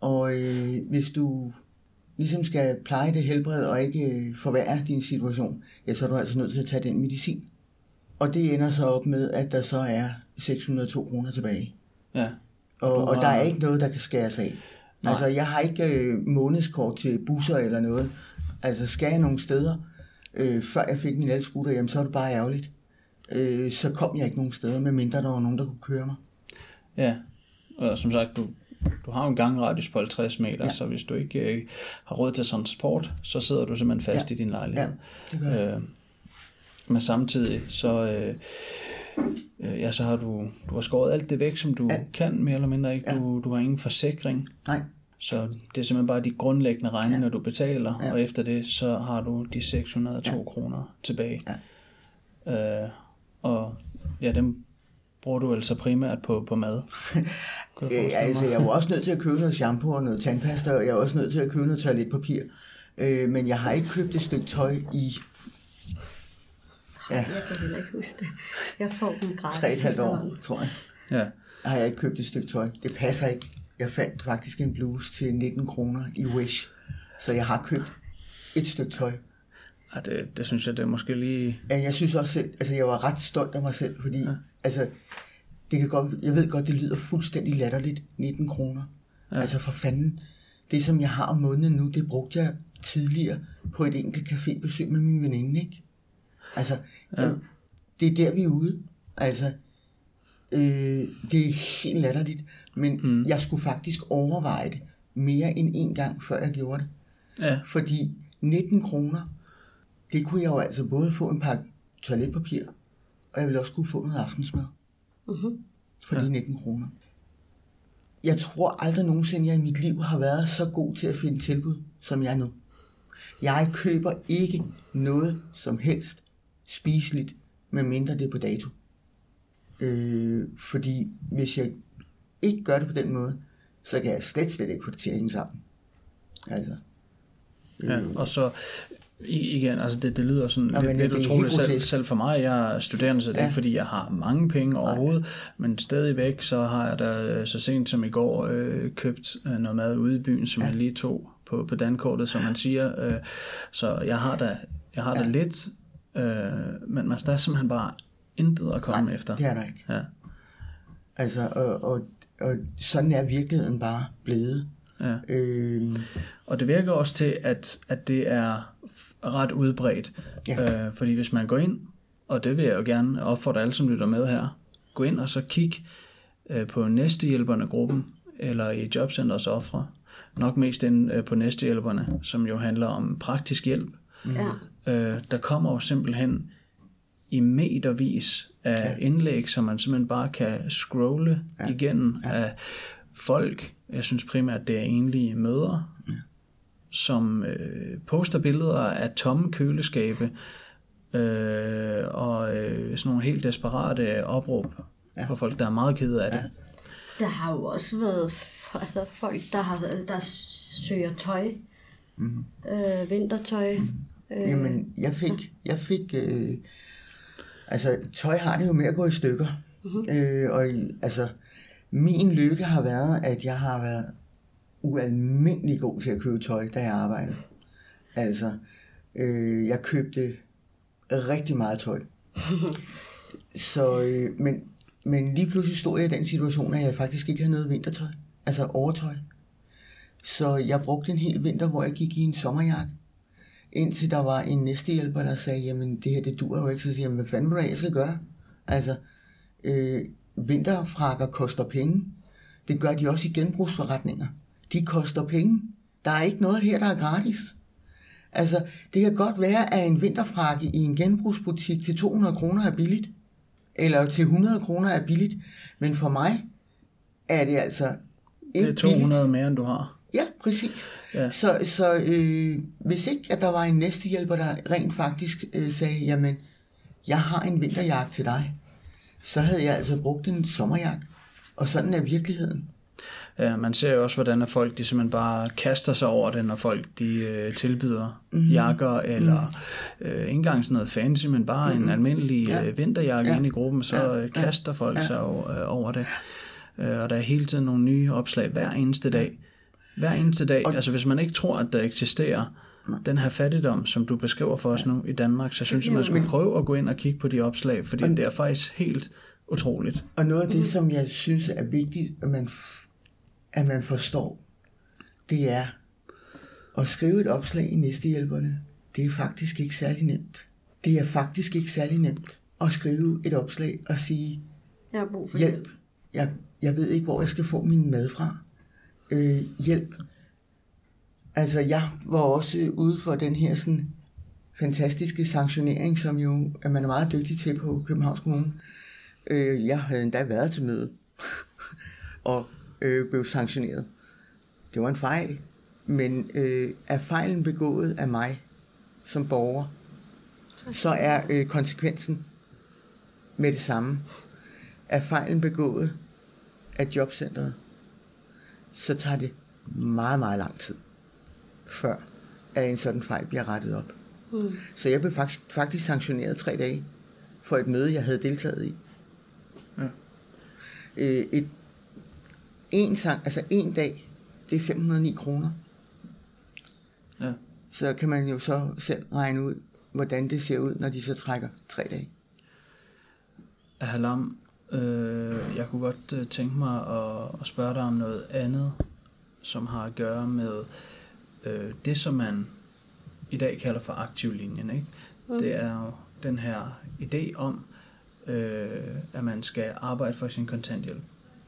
Og øh, hvis du ligesom skal pleje det helbred og ikke øh, forværre din situation, ja, så er du altså nødt til at tage den medicin. Og det ender så op med, at der så er 602 kroner tilbage. Ja. Og, og der er ikke noget, der kan skæres af. Nej. Altså, jeg har ikke øh, månedskort til busser eller noget. Altså, skal jeg nogle steder, øh, før jeg fik min elskutter, jamen, så er det bare ærgerligt. Øh, så kom jeg ikke nogen steder, medmindre der var nogen, der kunne køre mig. Ja, og som sagt, du, du har en gangradius på 50 meter, ja. så hvis du ikke øh, har råd til transport, så sidder du simpelthen fast ja. i din lejlighed. Ja, det gør jeg. Øh, men samtidig, så, øh, øh, ja, så har du, du har skåret alt det væk, som du ja. kan, mere eller mindre. Ikke? Ja. Du, du har ingen forsikring. Nej. Så det er simpelthen bare de grundlæggende regninger, ja. du betaler, ja. og efter det, så har du de 602 ja. kroner tilbage. Ja. Øh, og ja, dem bruger du altså primært på, på mad. ja, altså, jeg var også nødt til at købe noget shampoo og noget tandpasta, og jeg er også nødt til at købe noget toiletpapir. Øh, men jeg har ikke købt et stykke tøj i... Ja. Jeg kan heller ikke huske det. Jeg får dem gratis. Tre et halvt år, tror jeg. Ja. Har jeg ikke købt et stykke tøj. Det passer ikke. Jeg fandt faktisk en bluse til 19 kroner i Wish. Så jeg har købt et stykke tøj. Ja, det, det synes jeg, det er måske lige... Ja, jeg synes også selv, altså jeg var ret stolt af mig selv, fordi, ja. altså, det kan godt, jeg ved godt, det lyder fuldstændig latterligt, 19 kroner. Ja. Altså for fanden, det som jeg har om måneden nu, det brugte jeg tidligere på et enkelt cafébesøg med min veninde, ikke? Altså, ja. jamen, det er der, vi er ude. Altså, øh, det er helt latterligt, men mm. jeg skulle faktisk overveje det mere end en gang, før jeg gjorde det. Ja. Fordi 19 kroner, det kunne jeg jo altså både få en pakke toiletpapir, og jeg ville også kunne få noget aftensmad. Mm-hmm. For de 19 kroner. Jeg tror aldrig nogensinde, jeg i mit liv har været så god til at finde tilbud, som jeg er nu. Jeg køber ikke noget som helst spiseligt, medmindre det er på dato. Øh, fordi hvis jeg ikke gør det på den måde, så kan jeg slet, slet ikke få det til at hænge sammen. Altså. Øh, ja, og så igen, altså det, det lyder sådan ja, lidt, lidt utroligt selv, selv for mig. Jeg er studerende, så det er ja. ikke fordi, jeg har mange penge overhovedet, Nej. men stadigvæk så har jeg da øh, så sent som i går øh, købt øh, noget mad ude i byen, som ja. jeg lige tog på, på dankortet, som man siger. Øh, så jeg har da, jeg har ja. da lidt, øh, men der er simpelthen bare intet at komme Nej, efter. det er der ikke. Ja. Altså, og, og, og sådan er virkeligheden bare blevet. Ja. Øhm. Og det virker også til, at, at det er ret udbredt. Ja. Øh, fordi hvis man går ind, og det vil jeg jo gerne opfordre alle, som lytter med her, gå ind og så kig øh, på næstehjælperne gruppen, eller i Jobcenters ofre, nok mest ind øh, på næstehjælperne, som jo handler om praktisk hjælp. Ja. Øh, der kommer jo simpelthen i metervis af ja. indlæg, som man simpelthen bare kan scrolle ja. igennem ja. af folk. Jeg synes primært, det er enlige mødre, ja. som øh, poster billeder af tomme køleskabe øh, og øh, sådan nogle helt desperate opråb ja. for folk, der er meget kede af det. Ja. Der har jo også været altså folk, der, har, der søger tøj. Mm. Øh, vintertøj. Mm. Øh, Jamen, jeg fik, jeg fik øh, altså tøj har det jo med at gå i stykker. Mm-hmm. Øh, og altså, min lykke har været, at jeg har været ualmindelig god til at købe tøj, da jeg arbejdede. Altså, øh, jeg købte rigtig meget tøj. Så, øh, men, men lige pludselig stod jeg i den situation, at jeg faktisk ikke havde noget vintertøj. Altså overtøj. Så jeg brugte en hel vinter, hvor jeg gik i en sommerjakke. Indtil der var en næstehjælper, der sagde, jamen det her, det dur jo ikke. Så siger jeg, hvad fanden du jeg skal gøre? Altså, øh, vinterfrakker koster penge. Det gør de også i genbrugsforretninger. De koster penge. Der er ikke noget her, der er gratis. Altså, det kan godt være, at en vinterfrakke i en genbrugsbutik til 200 kroner er billigt. Eller til 100 kroner er billigt. Men for mig er det altså ikke Det er 200 billigt. mere, end du har. Ja, præcis. Ja. Så, så øh, hvis ikke, at der var en næstehjælper, der rent faktisk øh, sagde, jamen, jeg har en vinterjakke til dig, så havde jeg altså brugt en sommerjakke. Og sådan er virkeligheden. Ja, man ser jo også, hvordan at folk de simpelthen bare kaster sig over det, når folk de øh, tilbyder mm-hmm. jakker, eller mm. øh, ikke engang sådan noget fancy, men bare mm-hmm. en almindelig ja. øh, vinterjakke ja. ind i gruppen, så ja. øh, kaster folk ja. sig over, øh, over det. Øh, og der er hele tiden nogle nye opslag hver eneste dag. Hver eneste dag. Og, altså hvis man ikke tror, at der eksisterer den her fattigdom, som du beskriver for os nu i Danmark, så synes jeg, man skal prøve at gå ind og kigge på de opslag, fordi og, det er faktisk helt utroligt. Og noget af det, som jeg synes er vigtigt, at man, at man forstår, det er at skrive et opslag i næstehjælperne. Det er faktisk ikke særlig nemt. Det er faktisk ikke særlig nemt at skrive et opslag og sige, jeg har brug for hjælp. hjælp. Jeg, jeg ved ikke, hvor jeg skal få min mad fra. Øh, hjælp. Altså, jeg var også ude for den her sådan fantastiske sanktionering, som jo at man er meget dygtig til på Københavns Kommune. Øh, jeg havde endda været til møde og øh, blev sanktioneret. Det var en fejl, men øh, er fejlen begået af mig som borger, så er øh, konsekvensen med det samme. Er fejlen begået af jobcentret, så tager det meget, meget lang tid, før at en sådan fejl bliver rettet op. Mm. Så jeg blev faktisk, faktisk sanktioneret tre dage for et møde, jeg havde deltaget i. Ja. Øh, et, en, sang, altså en dag, det er 509 kroner. Ja. Så kan man jo så selv regne ud, hvordan det ser ud, når de så trækker tre dage. Halam, øh, jeg kunne godt øh, tænke mig at, at spørge dig om noget andet, som har at gøre med øh, det, som man i dag kalder for aktivlinjen. Ikke? Mm. Det er jo den her idé om, øh, at man skal arbejde for sin kontanthjælp.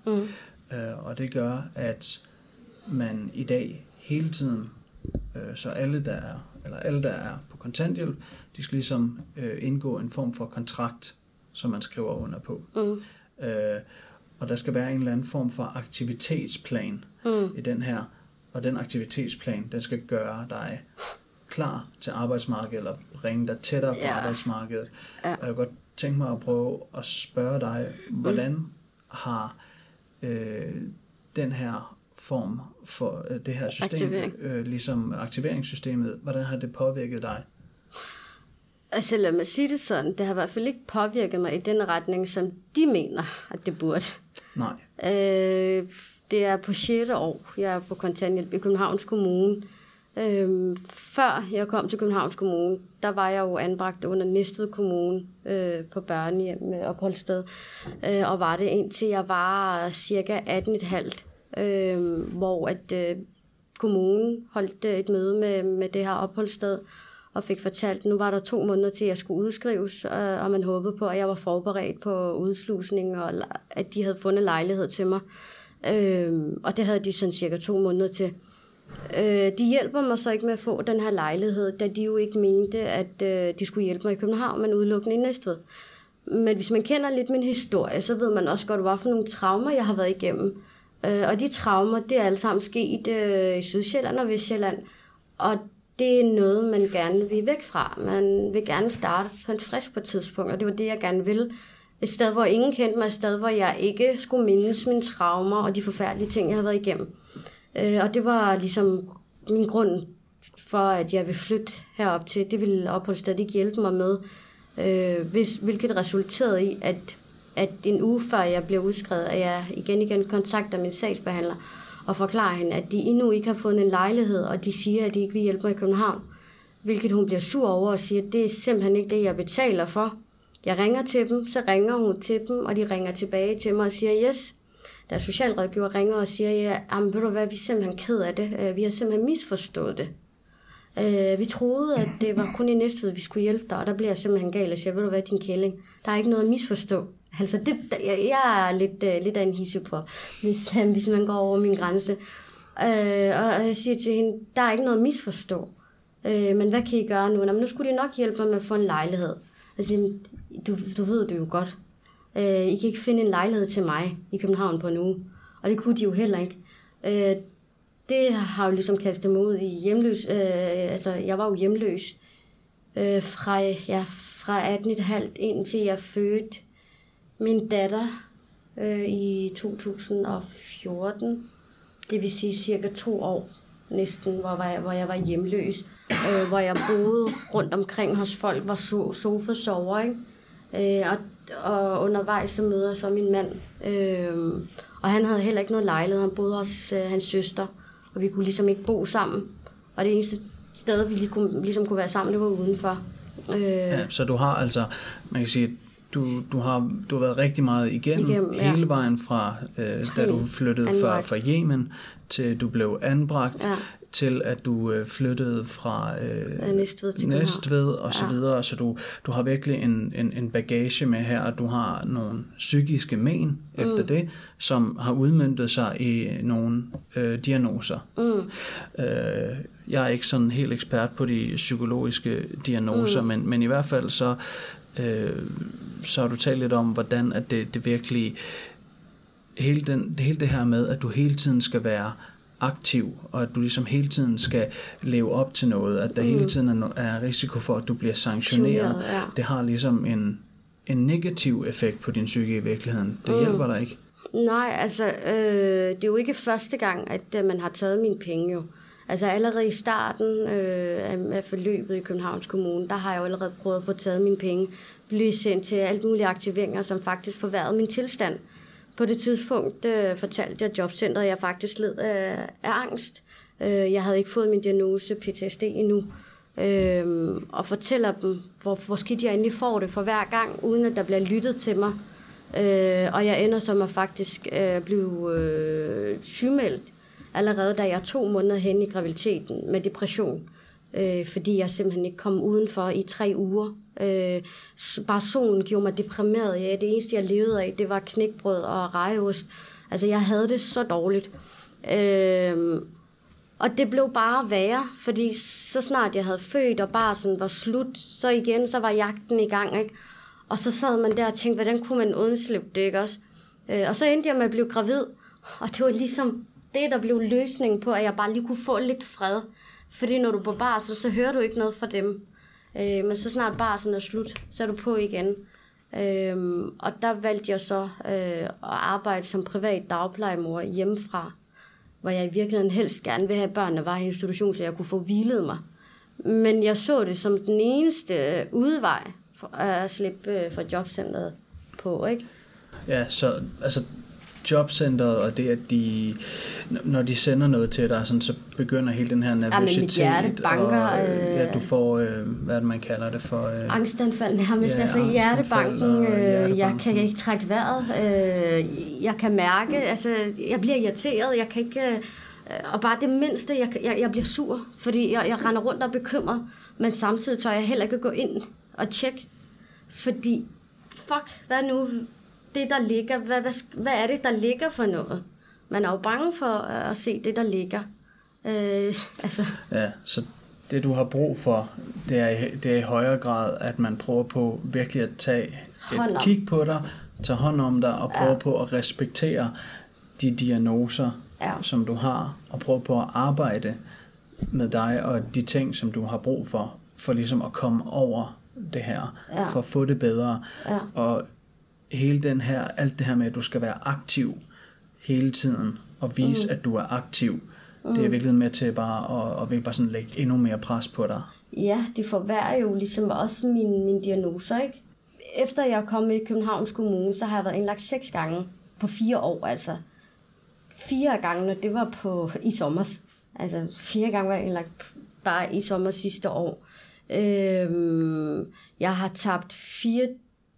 Mm. Øh, og det gør, at man i dag hele tiden, øh, så alle der er, eller alle der er på kontanthjælp, de skal ligesom øh, indgå en form for kontrakt, som man skriver under på. Mm. Øh, og der skal være en eller anden form for aktivitetsplan mm. i den her, og den aktivitetsplan, den skal gøre dig klar til arbejdsmarkedet, eller bringe dig tættere på ja. arbejdsmarkedet. Ja. Og jeg kunne godt tænke mig at prøve at spørge dig, hvordan mm. har øh, den her form for øh, det her system, Aktivering. øh, ligesom aktiveringssystemet, hvordan har det påvirket dig? Altså lad mig sige det sådan, det har i hvert fald ikke påvirket mig i den retning, som de mener, at det burde. Nej. Øh, det er på 6. år, jeg er på kontanthjælp i Københavns Kommune. Øh, før jeg kom til Københavns Kommune, der var jeg jo anbragt under Næstved Kommune øh, på børnehjem med opholdssted, øh, og var det indtil jeg var cirka 18,5, øh, hvor at øh, kommunen holdt et møde med, med det her opholdssted, og fik fortalt, at nu var der to måneder til, at jeg skulle udskrives, øh, og man håbede på, at jeg var forberedt på udslusning, og at de havde fundet lejlighed til mig. Øh, og det havde de sådan cirka to måneder til. Øh, de hjælper mig så ikke med at få den her lejlighed, da de jo ikke mente, at øh, de skulle hjælpe mig i København, men udelukkende i Næstved. Men hvis man kender lidt min historie, så ved man også godt, hvad for nogle traumer, jeg har været igennem. Øh, og de traumer, det er alle sammen sket øh, i Sydsjælland og Vestjylland. Og det er noget, man gerne vil væk fra. Man vil gerne starte på en frisk på et tidspunkt, og det var det, jeg gerne ville. Et sted, hvor ingen kendte mig, et sted, hvor jeg ikke skulle mindes mine traumer og de forfærdelige ting, jeg havde været igennem. Øh, og det var ligesom min grund for, at jeg vil flytte herop til. Det ville opholdsstedet ikke hjælpe mig med. Øh, hvis, hvilket resulterede i, at, at en uge før jeg blev udskrevet, at jeg igen igen kontakter min sagsbehandler og forklarer hende, at de endnu ikke har fundet en lejlighed, og de siger, at de ikke vil hjælpe mig i København. Hvilket hun bliver sur over og siger, at det er simpelthen ikke det, jeg betaler for. Jeg ringer til dem, så ringer hun til dem, og de ringer tilbage til mig og siger, yes, der socialrådgiver ringer og siger, ja, ved du hvad, vi er simpelthen ked af det. Øh, vi har simpelthen misforstået det. Øh, vi troede, at det var kun i næste vi skulle hjælpe dig, og der bliver jeg simpelthen gal og siger, ved du hvad, din kælling, der er ikke noget at misforstå. Altså, det, jeg, jeg er lidt, uh, lidt af en hisse på, hvis, uh, hvis man går over min grænse. Uh, og jeg siger til hende, der er ikke noget at misforstå. Uh, men hvad kan I gøre nu? Jamen, nu skulle de nok hjælpe mig med at få en lejlighed. Altså, du, du ved det jo godt. Uh, I kan ikke finde en lejlighed til mig i København på en uge. Og det kunne de jo heller ikke. Uh, det har jo ligesom kastet mig ud i hjemløs. Øh, altså, jeg var jo hjemløs øh, fra, ja, fra 18,5 indtil jeg fødte min datter øh, i 2014. Det vil sige cirka to år næsten, hvor jeg, hvor jeg var hjemløs. Øh, hvor jeg boede rundt omkring hos folk, var so, sofa-sover, ikke? Øh, og, og undervejs så møder jeg så min mand. Øh, og han havde heller ikke noget lejlighed. Han boede hos øh, hans søster og vi kunne ligesom ikke bo sammen. Og det eneste sted, vi ligesom, ligesom kunne være sammen, det var udenfor. Øh, ja, så du har altså, man kan sige, du, du, har, du har været rigtig meget igennem, igennem ja. hele vejen fra, øh, da du flyttede fra, fra Yemen, til du blev anbragt, ja til at du øh, flyttede fra øh, Næstved, til Næstved og så ja. videre, så du, du har virkelig en, en, en bagage med her, og du har nogle psykiske men mm. efter det, som har udmyndtet sig i nogle øh, diagnoser. Mm. Øh, jeg er ikke sådan helt ekspert på de psykologiske diagnoser, mm. men, men i hvert fald så, øh, så har du talt lidt om, hvordan at det, det virkelig hele, den, hele det her med, at du hele tiden skal være aktiv, og at du ligesom hele tiden skal leve op til noget, at der mm. hele tiden er, er risiko for, at du bliver sanktioneret, ja. det har ligesom en, en negativ effekt på din psyke i virkeligheden. Det mm. hjælper dig ikke. Nej, altså, øh, det er jo ikke første gang, at øh, man har taget mine penge jo. Altså allerede i starten øh, af forløbet i Københavns Kommune, der har jeg jo allerede prøvet at få taget mine penge, blive sendt til alt mulige aktiveringer, som faktisk forværrede min tilstand. På det tidspunkt øh, fortalte jeg jobcentret, at jeg faktisk led af, af angst. Øh, jeg havde ikke fået min diagnose PTSD endnu. Øh, og fortæller dem, hvor, hvor skidt jeg endelig får det for hver gang, uden at der bliver lyttet til mig. Øh, og jeg ender som at faktisk øh, blive øh, sygemeldt allerede da jeg er to måneder hen i graviditeten med depression. Øh, fordi jeg simpelthen ikke kom udenfor i tre uger. Øh, bare solen gjorde mig deprimeret. Ja, det eneste, jeg levede af, det var knækbrød og rejeost. Altså, jeg havde det så dårligt. Øh, og det blev bare værre, fordi så snart jeg havde født, og bare sådan var slut, så igen, så var jagten i gang, ikke? Og så sad man der og tænkte, hvordan kunne man undslippe det, ikke også? Øh, og så endte jeg med at blive gravid, og det var ligesom det, der blev løsningen på, at jeg bare lige kunne få lidt fred. Fordi når du er på barsel, så hører du ikke noget fra dem. Øh, men så snart barsen er slut, så er du på igen. Øh, og der valgte jeg så øh, at arbejde som privat dagplejemor hjemmefra, hvor jeg i virkeligheden helst gerne ville have, at børnene var i institution, så jeg kunne få hvilet mig. Men jeg så det som den eneste øh, udvej for at slippe fra for jobcentret på, ikke? Ja, så altså, jobcentret, og det, at de, når de sender noget til dig, sådan, så begynder hele den her nervøsitet. Ja, mit hjerte banker. Og, øh, ja, du får, øh, hvad det, man kalder det for? Øh, angstanfald nærmest. Ja, altså hjertebanken, øh, hjertebanken. jeg kan ikke trække vejret. Øh, jeg kan mærke, altså jeg bliver irriteret, jeg kan ikke... Øh, Og bare det mindste, jeg, jeg, jeg bliver sur, fordi jeg, jeg render rundt og er bekymret, men samtidig tør jeg heller ikke gå ind og tjekke, fordi fuck, hvad nu det, der ligger, hvad, hvad, hvad er det, der ligger for noget? Man er jo bange for at se det, der ligger. Øh, altså, Ja, så det du har brug for, det er, i- det er i højere grad, at man prøver på virkelig at tage et kig på dig, tage hånd om dig og prøve Ja. på at respektere de diagnoser, Ja. som du har, og prøve på at arbejde med dig og de ting, som du har brug for, for ligesom at komme over det her, Ja. for at få det bedre. Ja. Og hele den her, alt det her med, at du skal være aktiv hele tiden, og vise, mm. at du er aktiv, det er virkelig med til bare at, at virkelig bare sådan lægge endnu mere pres på dig. Ja, det forværrer jo ligesom også mine, mine diagnoser, ikke? Efter jeg kom i Københavns Kommune, så har jeg været indlagt seks gange på fire år, altså. Fire gange, og det var på i sommer. Altså fire gange var jeg indlagt bare i sommer sidste år. Øhm, jeg har tabt fire...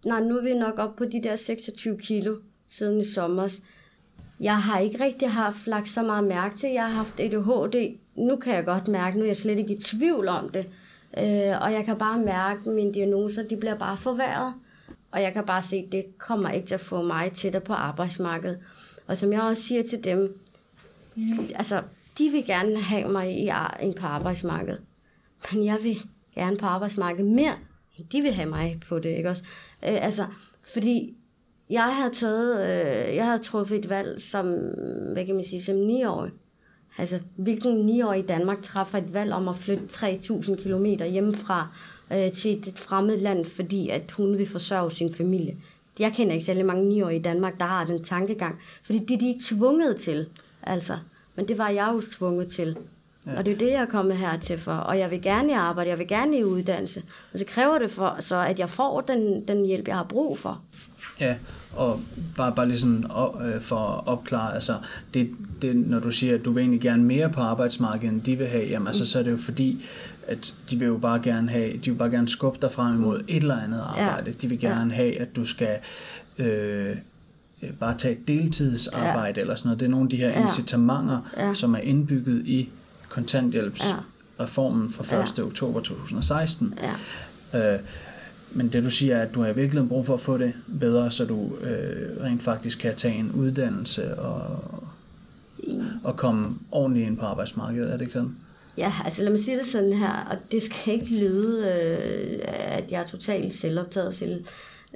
Nej, nu er vi nok op på de der 26 kilo siden i sommer. Jeg har ikke rigtig haft lagt så meget mærke til. Jeg har haft ADHD. Nu kan jeg godt mærke, nu er jeg slet ikke i tvivl om det. Øh, og jeg kan bare mærke, at mine diagnoser de bliver bare forværret. Og jeg kan bare se, at det kommer ikke til at få mig tættere på arbejdsmarkedet. Og som jeg også siger til dem, altså, de vil gerne have mig i, ar- ind på arbejdsmarkedet. Men jeg vil gerne på arbejdsmarkedet mere, end de vil have mig på det, ikke også? Øh, altså, fordi jeg har taget, øh, jeg har truffet et valg som, hvad kan man sige, som 9-årig. Altså, hvilken 9-årig i Danmark træffer et valg om at flytte 3.000 km hjemmefra øh, til et fremmed land, fordi at hun vil forsørge sin familie. Jeg kender ikke særlig mange 9-årige i Danmark, der har den tankegang, fordi det er de ikke tvunget til, altså. Men det var jeg jo tvunget til. Ja. Og det er det, jeg er kommet hertil for. Og jeg vil gerne i arbejde, jeg vil gerne i uddannelse. Og så kræver det for, så, at jeg får den, den hjælp, jeg har brug for. Ja, og bare, bare lige sådan op, øh, for at opklare, altså det, det, når du siger, at du vil egentlig gerne mere på arbejdsmarkedet, end de vil have, jamen altså, så er det jo fordi, at de vil jo bare gerne have, de vil bare gerne skubbe dig frem imod et eller andet arbejde. De vil gerne have, at du skal øh, øh, bare tage et deltidsarbejde ja. eller sådan noget. Det er nogle af de her Ja. incitamenter, Ja. som er indbygget i kontanthjælpsreformen fra 1. Ja. oktober 2016. Ja. Øh, men det du siger er, at du har virkelig brug for at få det bedre, så du øh, rent faktisk kan tage en uddannelse og, og komme ordentligt ind på arbejdsmarkedet, er det ikke sådan? Ja, altså lad mig sige det sådan her, og det skal ikke lyde, øh, at jeg er totalt selvoptaget selv.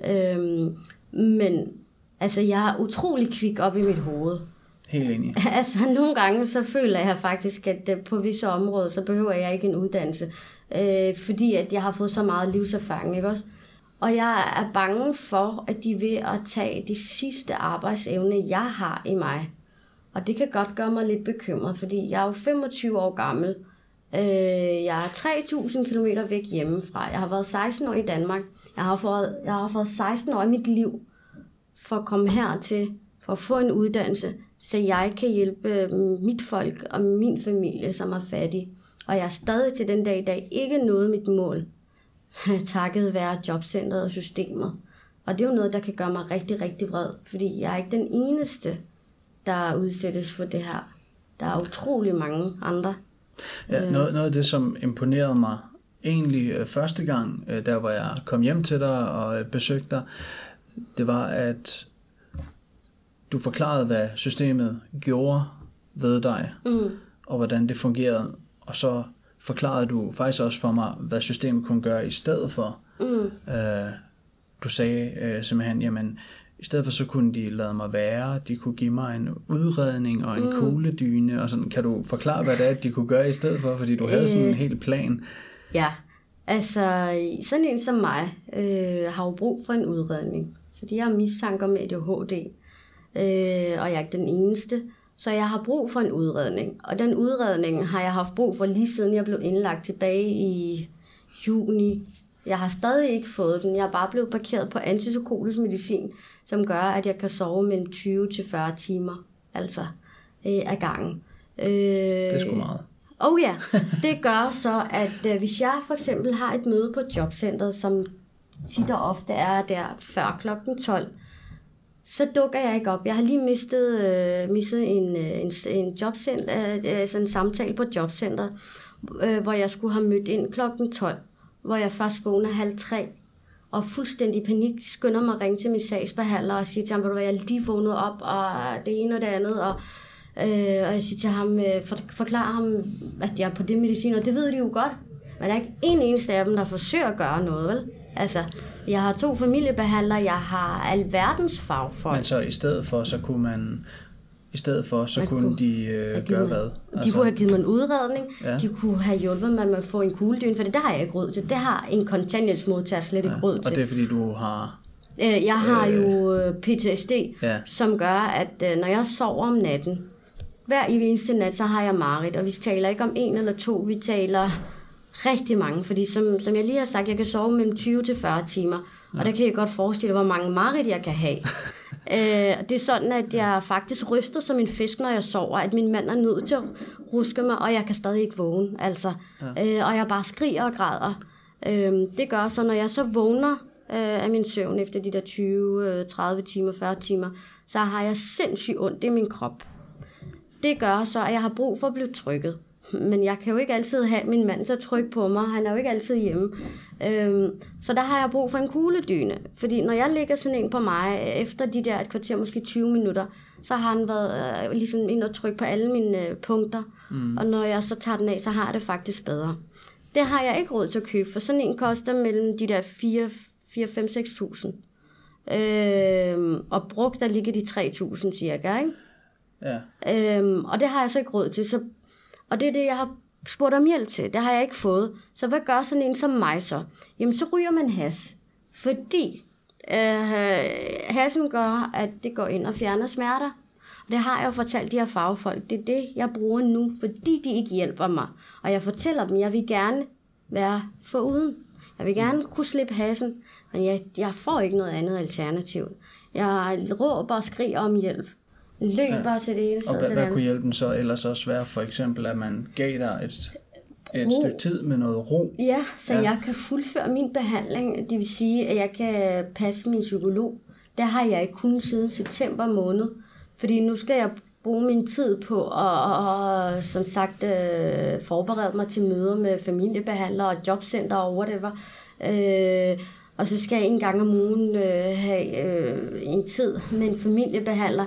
Øhm, men altså, jeg er utrolig kvik op i mit hoved. Helt enig. altså, nogle gange så føler jeg faktisk, at øh, på visse områder, så behøver jeg ikke en uddannelse. Øh, fordi at jeg har fået så meget livserfaring, ikke også? Og jeg er bange for, at de vil at tage det sidste arbejdsevne, jeg har i mig. Og det kan godt gøre mig lidt bekymret, fordi jeg er jo 25 år gammel. Øh, jeg er 3.000 km væk hjemmefra. Jeg har været 16 år i Danmark. Jeg har fået, jeg har fået 16 år i mit liv for at komme hertil, for at få en uddannelse, så jeg kan hjælpe øh, mit folk og min familie, som er fattige. Og jeg er stadig til den dag i dag ikke nået mit mål, takket være jobcentret og systemet. Og det er jo noget, der kan gøre mig rigtig, rigtig vred, fordi jeg er ikke den eneste, der udsættes for det her. Der er utrolig mange andre. Ja, noget, noget af det, som imponerede mig egentlig øh, første gang, øh, der hvor jeg kom hjem til dig og øh, besøgte dig, det var, at du forklarede, hvad systemet gjorde ved dig, Mm. og hvordan det fungerede, og så forklarede du faktisk også for mig, hvad systemet kunne gøre i stedet for. Mm. Øh, du sagde øh, simpelthen, jamen, i stedet for så kunne de lade mig være, de kunne give mig en udredning og en mm. kugledyne, og sådan, kan du forklare, hvad det er, de kunne gøre i stedet for, fordi du havde sådan en hel plan. Ja, altså sådan en som mig øh, har jo brug for en udredning, fordi jeg har mistanke om ADHD, øh, og jeg er ikke den eneste, så jeg har brug for en udredning. Og den udredning har jeg haft brug for lige siden jeg blev indlagt tilbage i juni. Jeg har stadig ikke fået den. Jeg er bare blevet parkeret på antipsykotisk medicin, som gør, at jeg kan sove mellem 20 til 40 timer, altså øh, ad gangen. Øh, Det er sgu meget. Oh ja, det gør så, at øh, hvis jeg for eksempel har et møde på jobcentret, som tit og ofte er der før klokken 12, så dukker jeg ikke op. Jeg har lige mistet, øh, mistet en, øh, en, en, jobcenter, øh, sådan en samtale på jobcenter, øh, hvor jeg skulle have mødt ind klokken 12, hvor jeg først vågner halv tre, og fuldstændig i panik skynder mig at ringe til min sagsbehandler og sige til ham, at jeg lige vågnet op, og det ene og det andet, og, øh, og jeg siger til ham, øh, for, forklarer ham, at jeg er på det medicin, og det ved de jo godt, men der er ikke en eneste af dem, der forsøger at gøre noget, vel? Altså, jeg har to familiebehandlere, jeg har alverdens fagfolk. Men så i stedet for, så kunne man i stedet for, så kunne, kunne de øh, gøre hvad? De altså, kunne have givet mig en udredning, ja. de kunne have hjulpet mig med at få en kugledyne, for det der har jeg ikke råd til. Det har en kontanthjælpsmodtager slet ikke ja. råd til. Og det er fordi, du har... Øh, jeg har øh, jo øh, PTSD, ja. som gør, at øh, når jeg sover om natten, hver eneste nat, så har jeg marit, og vi taler ikke om en eller to, vi taler rigtig mange, fordi som, som jeg lige har sagt, jeg kan sove mellem 20 til 40 timer, ja. og der kan jeg godt forestille, hvor mange marit jeg kan have. øh, det er sådan, at jeg faktisk ryster som en fisk, når jeg sover, at min mand er nødt til at ruske mig, og jeg kan stadig ikke vågne, altså. Ja. Øh, og jeg bare skriger og græder. Øh, det gør så, når jeg så vågner øh, af min søvn efter de der 20, øh, 30 timer, 40 timer, så har jeg sindssygt ondt i min krop. Det gør så, at jeg har brug for at blive trykket men jeg kan jo ikke altid have min mand så tryg på mig. Han er jo ikke altid hjemme. Øhm, så der har jeg brug for en kugledyne. Fordi når jeg ligger sådan en på mig, efter de der et kvarter, måske 20 minutter, så har han været øh, ligesom ind og trykke på alle mine øh, punkter. Mm. Og når jeg så tager den af, så har jeg det faktisk bedre. Det har jeg ikke råd til at købe, for sådan en koster mellem de der 4, 4 5, 6.000. Øhm, og brugt, der ligger de 3.000 cirka, ikke? Ja. Øhm, og det har jeg så ikke råd til, så og det er det, jeg har spurgt om hjælp til. Det har jeg ikke fået. Så hvad gør sådan en som mig så? Jamen, så ryger man has. Fordi øh, hasen gør, at det går ind og fjerner smerter. Og det har jeg jo fortalt de her fagfolk. Det er det, jeg bruger nu, fordi de ikke hjælper mig. Og jeg fortæller dem, at jeg vil gerne være foruden. Jeg vil gerne kunne slippe hasen, men jeg, jeg får ikke noget andet alternativ. Jeg råber og skriger om hjælp løber ja. til det ene sted Og hvad, hvad kunne hjælpen så ellers også være? For eksempel, at man gav dig et, et stykke tid med noget ro? Ja, så ja. jeg kan fuldføre min behandling. Det vil sige, at jeg kan passe min psykolog. Det har jeg ikke kun siden september måned. Fordi nu skal jeg bruge min tid på at, at som sagt, øh, forberede mig til møder med familiebehandlere og jobcenter og whatever. Øh, og så skal jeg en gang om ugen øh, have øh, en tid med en familiebehandler,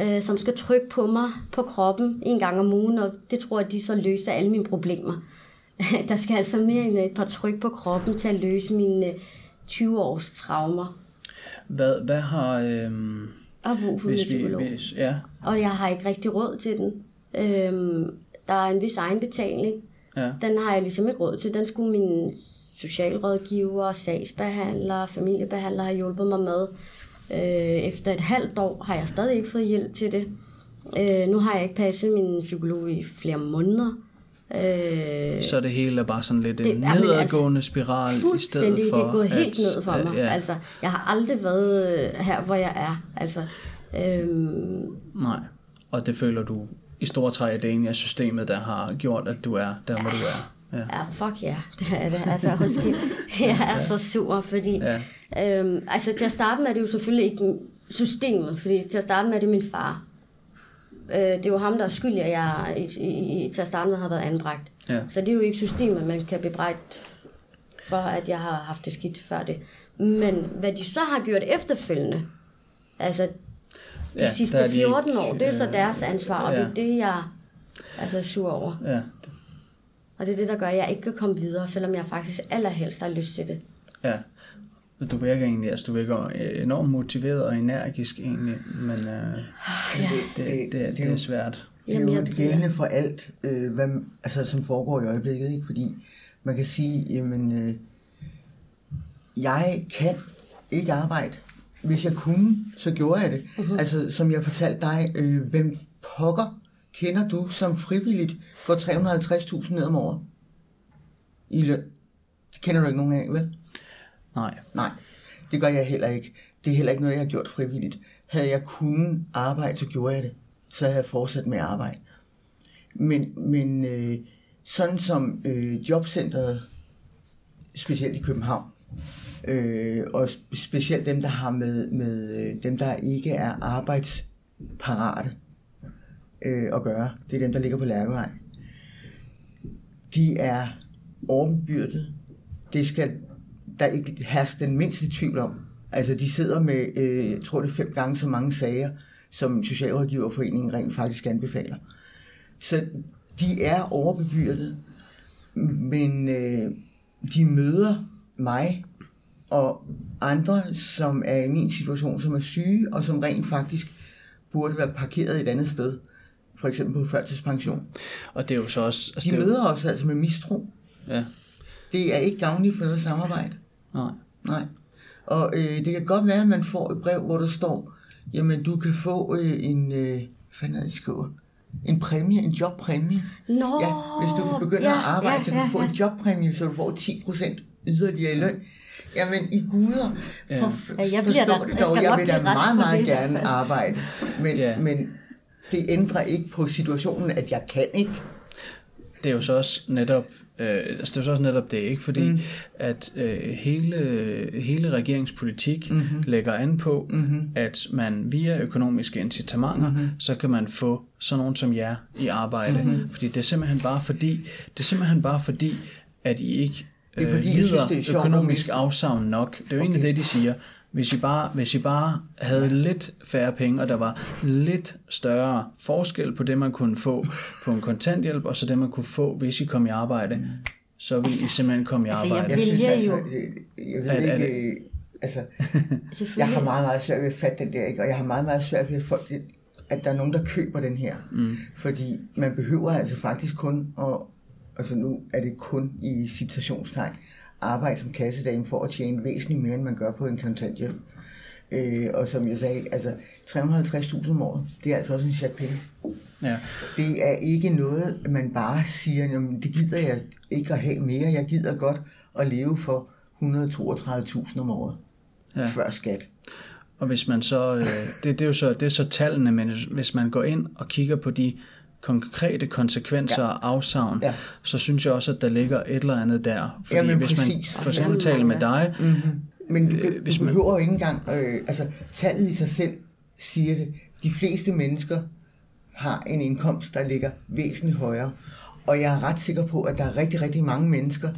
øh, som skal trykke på mig på kroppen en gang om ugen, og det tror jeg, de så løser alle mine problemer. Der skal altså mere end et par tryk på kroppen til at løse mine 20-års traumer. Hvad, hvad har... Øhm, og brug for hvis vi, hvis, ja. Og jeg har ikke rigtig råd til den. Øhm, der er en vis egenbetaling. Ja. Den har jeg ligesom ikke råd til. Den skulle min socialrådgiver, sagsbehandler, familiebehandler have hjulpet mig med. Øh, efter et halvt år har jeg stadig ikke fået hjælp til det. Øh, nu har jeg ikke passet min psykolog i flere måneder. Øh, så det hele er bare sådan lidt det, en nedadgående altså, spiral i stedet for... det er gået helt at, ned for mig. Ja. Altså, jeg har aldrig været her, hvor jeg er. Altså, øhm, Nej, og det føler du i store træk, at det egentlig er systemet, der har gjort, at du er der, hvor du er. Ja. ja, fuck ja, det er det. Altså, jeg er så sur, fordi... Ja. Øhm, altså, til at starte med er det jo selvfølgelig ikke systemet, fordi til at starte med er det min far. Øh, det er jo ham, der er skyld, at jeg i, i, til at starte med har været anbragt. Ja. Så det er jo ikke systemet, man kan bebrejde for, at jeg har haft det skidt før det. Men hvad de så har gjort efterfølgende, altså de ja, sidste 14 de, år, det er så deres ansvar, og ja. det er det, jeg altså, er sur over. Ja, og det er det, der gør, at jeg ikke kan komme videre, selvom jeg faktisk allerhelst har lyst til det. Ja, du virker egentlig, altså du virker enormt motiveret og energisk egentlig, men øh, ja. det, det, det, det, det er svært. Det er jo det gældende for alt, øh, hvad, altså, som foregår i øjeblikket, ikke? fordi man kan sige, jamen, øh, jeg kan ikke arbejde. Hvis jeg kunne, så gjorde jeg det. Uh-huh. Altså, som jeg fortalte dig, øh, hvem pokker kender du som frivilligt går 350.000 ned om året i løn? Det kender du ikke nogen af, vel? Nej. Nej, det gør jeg heller ikke. Det er heller ikke noget, jeg har gjort frivilligt. Havde jeg kunnet arbejde, så gjorde jeg det. Så havde jeg fortsat med at arbejde. Men, men øh, sådan som øh, jobcentret, specielt i København, Øh, og spe- specielt dem, der har med, med øh, dem, der ikke er arbejdsparate øh, at gøre. Det er dem, der ligger på Lærkevej. De er overbebyrdet. Det skal der ikke herske den mindste tvivl om. Altså, de sidder med, øh, jeg tror det er fem gange så mange sager, som Socialrådgiverforeningen rent faktisk anbefaler. Så de er overbebyrdet, men øh, de møder mig og andre, som er i min situation, som er syge, og som rent faktisk burde være parkeret et andet sted. For eksempel på førtidspension. Og det er jo så også... Altså, De det er jo, møder os altså med mistro. Ja, Det er ikke gavnligt for noget samarbejde. nej. Nej. Og øh, det kan godt være, at man får et brev, hvor der står, jamen du kan få øh, en, øh, hvad fanden er det, de skriver? En præmie, en jobpræmie. Nå, Ja, hvis du begynder ja, at arbejde, ja, så kan du ja, få ja. en jobpræmie, så du får 10% yderligere i løn. Jamen, i guder, for, Ja, jeg bliver forstå da- det jeg dog, jeg nok vil da meget, meget det gerne arbejde. Men, Ja. men det ændrer ikke på situationen, at jeg kan ikke. det er jo så også netop øh, altså det er jo så også netop det, ikke? Fordi mm. at øh, hele, hele regeringspolitik mm-hmm. lægger an på, mm-hmm. at man via økonomiske incitamenter, mm-hmm. så kan man få sådan nogen som jer i arbejde. Mm-hmm. Fordi det er simpelthen bare fordi, det er simpelthen bare fordi, at I ikke Det er øh, fordi, jeg synes, lider det er økonomisk afsavn nok. Det er jo okay. egentlig det, de siger. Hvis I, bare, hvis I bare havde lidt færre penge, og der var lidt større forskel på det, man kunne få på en kontanthjælp, og så det, man kunne få, hvis I kom i arbejde, så ville I simpelthen komme i altså, jeg arbejde. vil- Jeg synes Vælger altså, jo. jeg ved ikke, øh, altså, jeg har meget, meget svært ved at fatte den der, ikke? og jeg har meget, meget svært ved at folk, at der er nogen, der køber den her. Mm. Fordi man behøver altså faktisk kun, at, altså nu er det kun i citationstegn, arbejde som kassedame for at tjene væsentligt mere, end man gør på en kontanthjælp. Øh, og som jeg sagde, altså 350.000 om året, det er altså også en chat penge. Ja. Det er ikke noget, man bare siger, det gider jeg ikke at have mere. Jeg gider godt at leve for 132.000 om året ja. før skat. Og hvis man så, øh, det, det, er jo så, det er så tallene, men hvis man går ind og kigger på de konkrete konsekvenser ja. og afsavn, ja. Så synes jeg også, at der ligger et eller andet der. Fordi Jamen, hvis man præcis. for eksempel taler med dig, Mm-hmm. Men du, Øh, hvis du man- behøver jo ikke engang, øh, altså tallet i sig selv siger det. De fleste mennesker har en indkomst, der ligger væsentligt højere. Og jeg er ret sikker på, at der er rigtig, rigtig mange mennesker,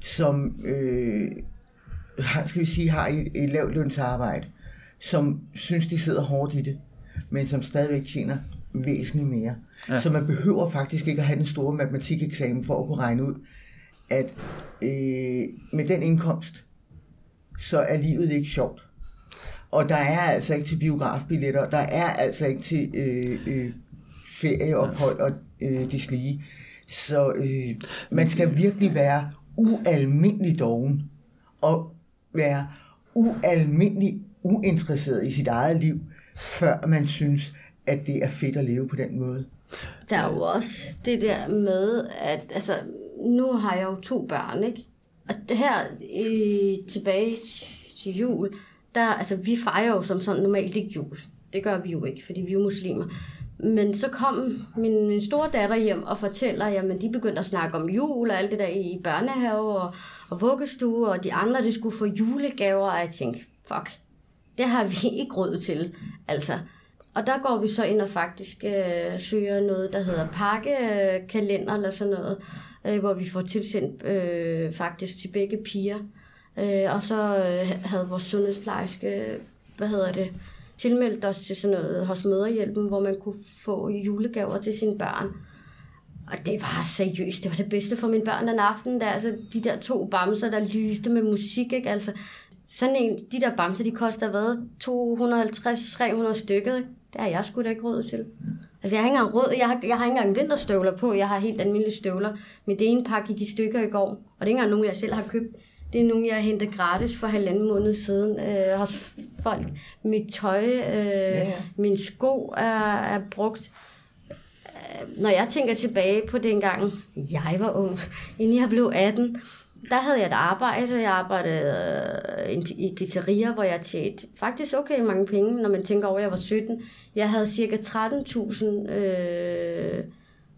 som øh, har, skal vi sige, har et, et lavt lønsarbejde, som synes, de sidder hårdt i det, men som stadigvæk tjener væsentligt mere. Ja. Så man behøver faktisk ikke at have den store matematikeksamen for at kunne regne ud, at øh, med den indkomst, så er livet ikke sjovt. Og der er altså ikke til biografbilletter, der er altså ikke til øh, øh, ferieophold og øh, det slige. Så øh, man skal virkelig være ualmindelig doven og være ualmindelig uinteresseret i sit eget liv, før man synes, at det er fedt at leve på den måde. Der er jo også det der med, at altså, nu har jeg jo to børn, ikke? Og det her øh, tilbage til jul, der, altså vi fejrer jo som sådan normalt ikke jul. Det gør vi jo ikke, fordi vi er jo muslimer. Men så kom min, min store datter hjem og fortæller, jamen de begyndte at snakke om jul og alt det der i børnehave og, og vuggestue, og de andre, de skulle få julegaver, og jeg tænkte, fuck, det har vi ikke råd til. Altså, og der går vi så ind og faktisk øh, søger noget, der hedder pakkekalender eller sådan noget, øh, hvor vi får tilsendt øh, faktisk til begge piger. Øh, og så øh, havde vores sundhedsplejerske, hvad hedder det, tilmeldt os til sådan noget hos Møderhjælpen, hvor man kunne få julegaver til sine børn. Og det var seriøst, det var det bedste for mine børn den aften, der altså de der to bamser, der lyste med musik, ikke? Altså, sådan en, de der bamser, de koster hvad? 250-300 stykket, ikke? Det har jeg sgu da ikke råd til. Altså, jeg har ikke engang råd, jeg har, jeg har ikke engang vinterstøvler på, jeg har helt almindelige støvler. Mit ene pakke gik i stykker i går, og det er ikke engang nogen, jeg selv har købt. Det er nogen, jeg har hentet gratis for halvanden måned siden øh, hos folk. Mit tøj, øh, ja. mine sko er, er brugt når jeg tænker tilbage på dengang, jeg var ung, inden jeg blev 18, der havde jeg et arbejde. Jeg arbejdede øh, i en pizzeria, hvor jeg tjente faktisk okay mange penge, når man tænker over, at jeg var 17. Jeg havde cirka 13.000 øh,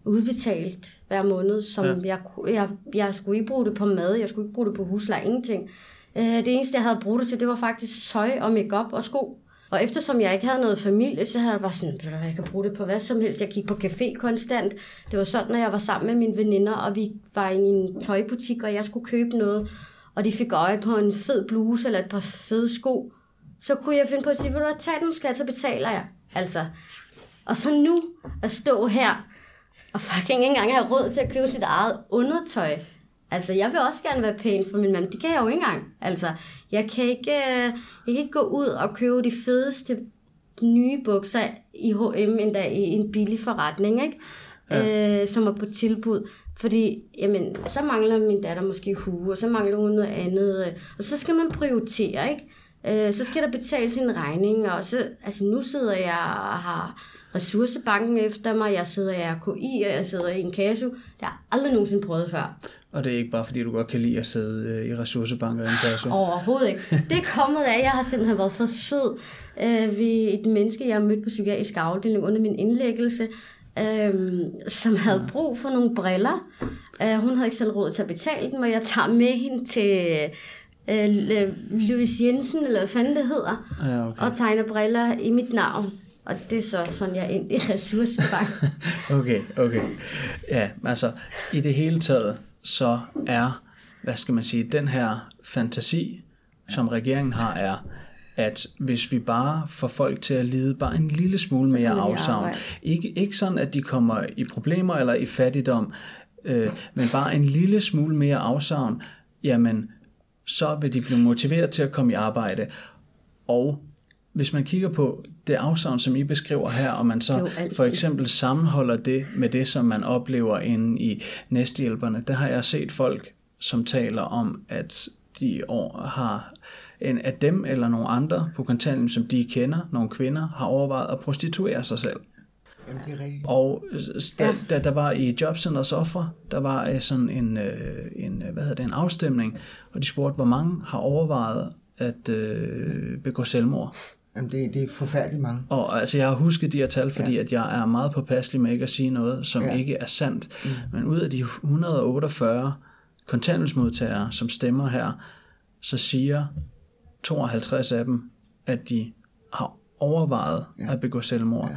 udbetalt hver måned, som ja. jeg, jeg, jeg skulle ikke bruge det på mad, jeg skulle ikke bruge det på husleje, ingenting. Øh, det eneste, jeg havde brugt det til, det var faktisk tøj og makeup og sko. Og eftersom jeg ikke havde noget familie, så havde jeg bare sådan, jeg kan bruge det på hvad som helst. Jeg gik på café konstant. Det var sådan, når jeg var sammen med mine veninder, og vi var i en tøjbutik, og jeg skulle købe noget, og de fik øje på en fed bluse eller et par fede sko. Så kunne jeg finde på at sige, vil du tage den skat, så betaler jeg. Altså, og så nu at stå her, og fucking ikke engang have råd til at købe sit eget undertøj. Altså, jeg vil også gerne være pæn for min mand. Det kan jeg jo ikke engang. Altså, jeg kan ikke, øh, jeg kan ikke gå ud og købe de fedeste nye bukser i H&M endda i en billig forretning, ikke? Ja. Øh, som er på tilbud. Fordi, jamen, så mangler min datter måske hue, og så mangler hun noget andet. øh, Og så skal man prioritere, ikke? Øh, så skal der betales en regning, og så, altså nu sidder jeg og har ressourcebanken efter mig, jeg sidder i RKI, og jeg sidder i en kasse. Det har jeg aldrig nogensinde prøvet før. Og det er ikke bare fordi, du godt kan lide at sidde øh, i ressourcebanker i en kasse. Overhovedet ikke. Det er kommet af, at jeg har simpelthen været for sød øh, ved et menneske, jeg har mødt på psykiatrisk afdeling under min indlæggelse, øh, som havde brug for nogle briller. Øh, hun havde ikke selv råd til at betale dem, og jeg tager med hende til øh, Louis Jensen, eller hvad fanden det hedder, Ja, okay. og tegner briller i mit navn. Og det er så sådan, jeg er endt i ressourcebank. Okay, okay. Ja, altså i det hele taget, så er, hvad skal man sige, den her fantasi, som regeringen har, er, at hvis vi bare får folk til at lide bare en lille smule mere afsavn, ikke, ikke sådan, at de kommer i problemer eller i fattigdom, øh, men bare en lille smule mere afsavn, jamen, så vil de blive motiveret til at komme i arbejde. Og hvis man kigger på det afsavn, som I beskriver her, og man så for eksempel sammenholder det med det, som man oplever inde i næstehjælperne, der har jeg set folk, som taler om, at de år har en af dem eller nogle andre på kontanthjælp, som de kender, nogle kvinder, har overvejet at prostituere sig selv. Jamen, det er rigtigt. Og da, da der var i Jobcentrets offer, der var øh, sådan en, øh, en, øh, hvad hedder det, en afstemning, og de spurgte, hvor mange har overvejet at øh, begå selvmord. Jamen, det, det er forfærdeligt mange. Og altså, jeg har husket de her tal, fordi ja. at jeg er meget påpasselig med ikke at sige noget, som Ja. ikke er sandt. Mm. Men ud af de 148 kontanthjælpsmodtagere, som stemmer her, så siger 52 af dem, at de har overvejet ja. at begå selvmord.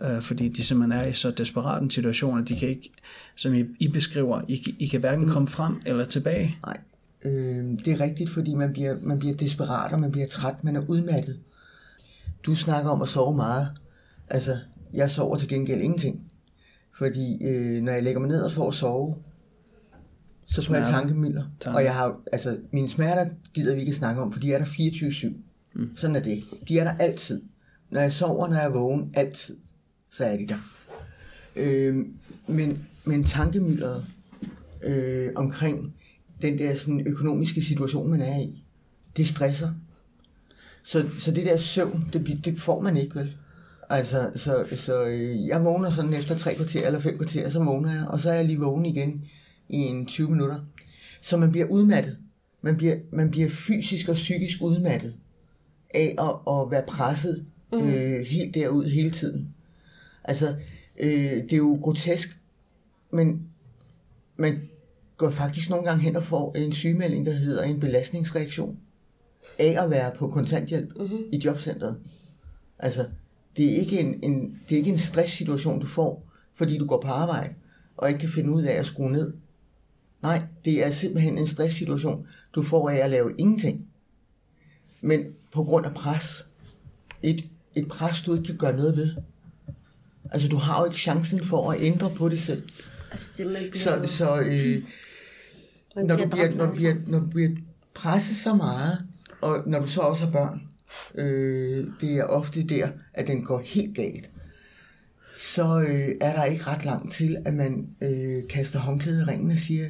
Ja. Øh, fordi de simpelthen er i så desperat en situation, at de kan ikke, som I, I beskriver, I, kan- I kan hverken komme frem eller tilbage. Nej, øh, det er rigtigt, fordi man bliver, man bliver desperat, og man bliver træt, man er udmattet. Du snakker om at sove meget. Altså, jeg sover til gengæld ingenting. Fordi øh, når jeg lægger mig ned og får at sove, så får jeg tankemylder. Tanker. Og jeg har, altså, mine smerter gider vi ikke snakke om, for de er der 24-7. Mm. Sådan er det. De er der altid. Når jeg sover, når jeg er vågen, altid, så er de der. Øh, men, men tankemylderet øh, omkring den der sådan, økonomiske situation, man er i, det stresser. Så, så det der søvn, det, det får man ikke, vel? Altså, så, så øh, jeg vågner sådan efter tre kvarter eller fem kvarter, så vågner jeg, og så er jeg lige vågen igen i en 20 minutter. Så man bliver udmattet. Man bliver, man bliver fysisk og psykisk udmattet af at, at være presset øh, helt derud hele tiden. Altså, øh, det er jo grotesk, men man går faktisk nogle gange hen og får en sygemelding, der hedder en belastningsreaktion af at være på kontanthjælp mm-hmm. i jobcentret. Altså, det er ikke en, en, det er ikke en stresssituation, du får, fordi du går på arbejde og ikke kan finde ud af at skrue ned. Nej, det er simpelthen en stresssituation, du får af at lave ingenting. Men på grund af pres. Et, et pres, du ikke kan gøre noget ved. Altså, du har jo ikke chancen for at ændre på det selv. altså, det, man bliver, Så, så øh, når, du bliver, når, du bliver, når du bliver presset så meget, og når du så også har børn, øh, det er ofte der, at den går helt galt, så øh, er der ikke ret langt til, at man øh, kaster håndklædet i ringen og siger,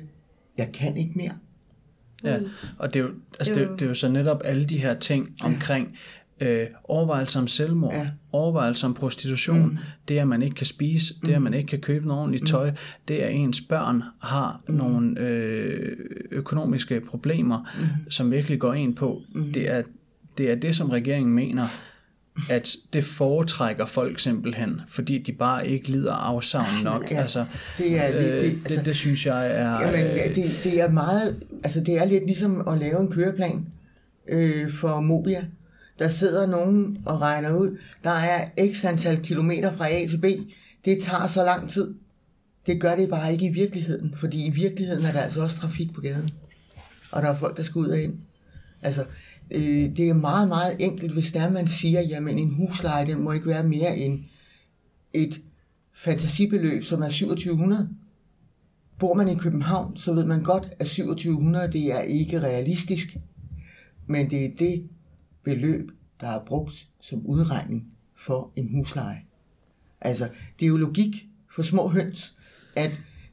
jeg kan ikke mere. Ja, og det er, jo, altså Det det, er jo- det er jo så netop alle de her ting omkring øh, overvejelser om selvmord, Ja. overvejelser om prostitution, mm. det at man ikke kan spise, det at man ikke kan købe noget ordentligt tøj, det at ens børn har mm. nogle øh, økonomiske problemer, mm. som virkelig går ind på, mm. det, er, det er det, som regeringen mener, at det foretrækker folk simpelthen, fordi de bare ikke lider afsavn nok. Ja, altså, det er- det- øh, det- det, altså- det, det synes jeg er... Jamen, øh, det, det er meget, altså det er lidt ligesom at lave en køreplan, øh, for Mobia. Der sidder nogen og regner ud, der er x antal kilometer fra A til B. Det tager så lang tid. Det gør det bare ikke i virkeligheden, fordi i virkeligheden er der altså også trafik på gaden. Og der er folk, der skal ud og ind. Altså, øh, det er meget, meget enkelt, hvis der man siger, jamen en husleje, den må ikke være mere end et fantasibeløb, som er 2700. Bor man i København, så ved man godt, at 2700 det er ikke realistisk. Men det er det beløb, der er brugt som udregning for en husleje. Altså, det er jo logik for små høns, at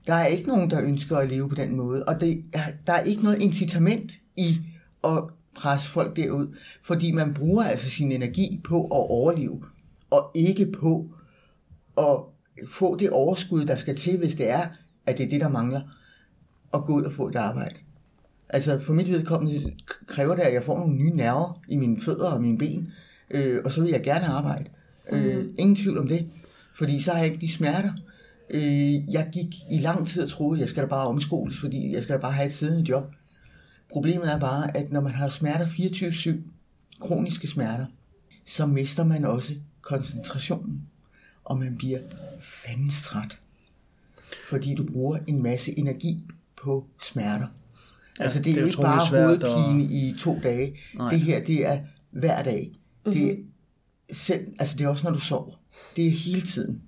der er ikke nogen, der ønsker at leve på den måde, og det er, der er ikke noget incitament i at presse folk derud, fordi man bruger altså sin energi på at overleve, og ikke på at få det overskud, der skal til, hvis det er, at det er det, der mangler, at gå ud og få et arbejde. Altså for mit vedkommende kræver det, at jeg får nogle nye nerver i mine fødder og mine ben, øh, og så vil jeg gerne arbejde. Øh, ingen tvivl om det, fordi så har jeg ikke de smerter. Øh, jeg gik i lang tid og troede, at jeg skal da bare omskoles, fordi jeg skal da bare have et siddende job. Problemet er bare, at når man har smerter 24-7, kroniske smerter, så mister man også koncentrationen, og man bliver fandens træt. Fordi du bruger en masse energi på smerter. Ja, altså det er, det er jo ikke bare svært hovedpine i to dage. Nej. Det her, det er hver dag. Det er selv, altså det er også når du sover. Det er hele tiden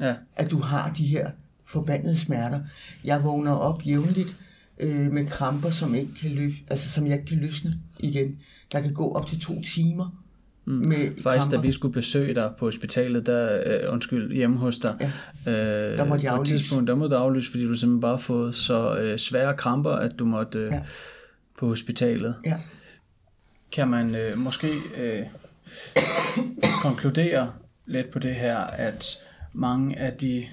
Ja, at du har de her forbandede smerter. Jeg vågner op jævnligt øh, med kramper, som, ikke kan løs, altså, som jeg ikke kan løsne igen. Der kan gå op til to timer. Med faktisk da kramper. vi skulle besøge dig på hospitalet, der, øh, undskyld, hjemme hos dig, ja. øh, Der måtte jeg på et aflyse. tidspunkt, der måtte du aflyse, fordi du simpelthen bare fået så øh, svære kramper, at du måtte øh. Ja. på hospitalet. Ja. Kan man øh, måske øh, konkludere lidt på det her, at mange af de,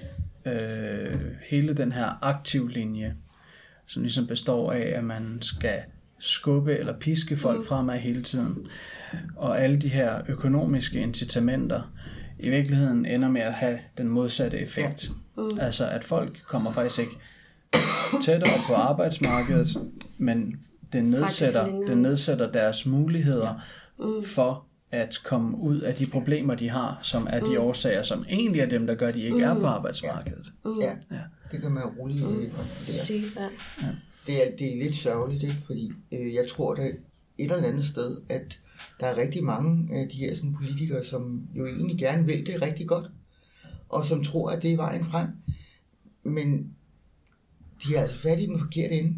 øh, hele den her aktiv linje, som ligesom består af, at man skal skubbe eller piske folk fremad hele tiden, og alle de her økonomiske incitamenter, i virkeligheden ender med at have den modsatte effekt. Ja. Altså at folk kommer faktisk ikke tættere på arbejdsmarkedet, men det nedsætter, det nedsætter deres muligheder for at komme ud af de problemer, de har, som er de årsager, som egentlig er dem, der gør, at de ikke er på arbejdsmarkedet. Ja, det kan man jo roligt. Syg, ja. Det er, det er lidt sørgeligt, ikke? fordi øh, jeg tror da et eller andet sted, at der er rigtig mange af de her sådan, politikere, som jo egentlig gerne vil det rigtig godt, og som tror, at det er vejen frem. Men de er altså fat i den forkerte ende.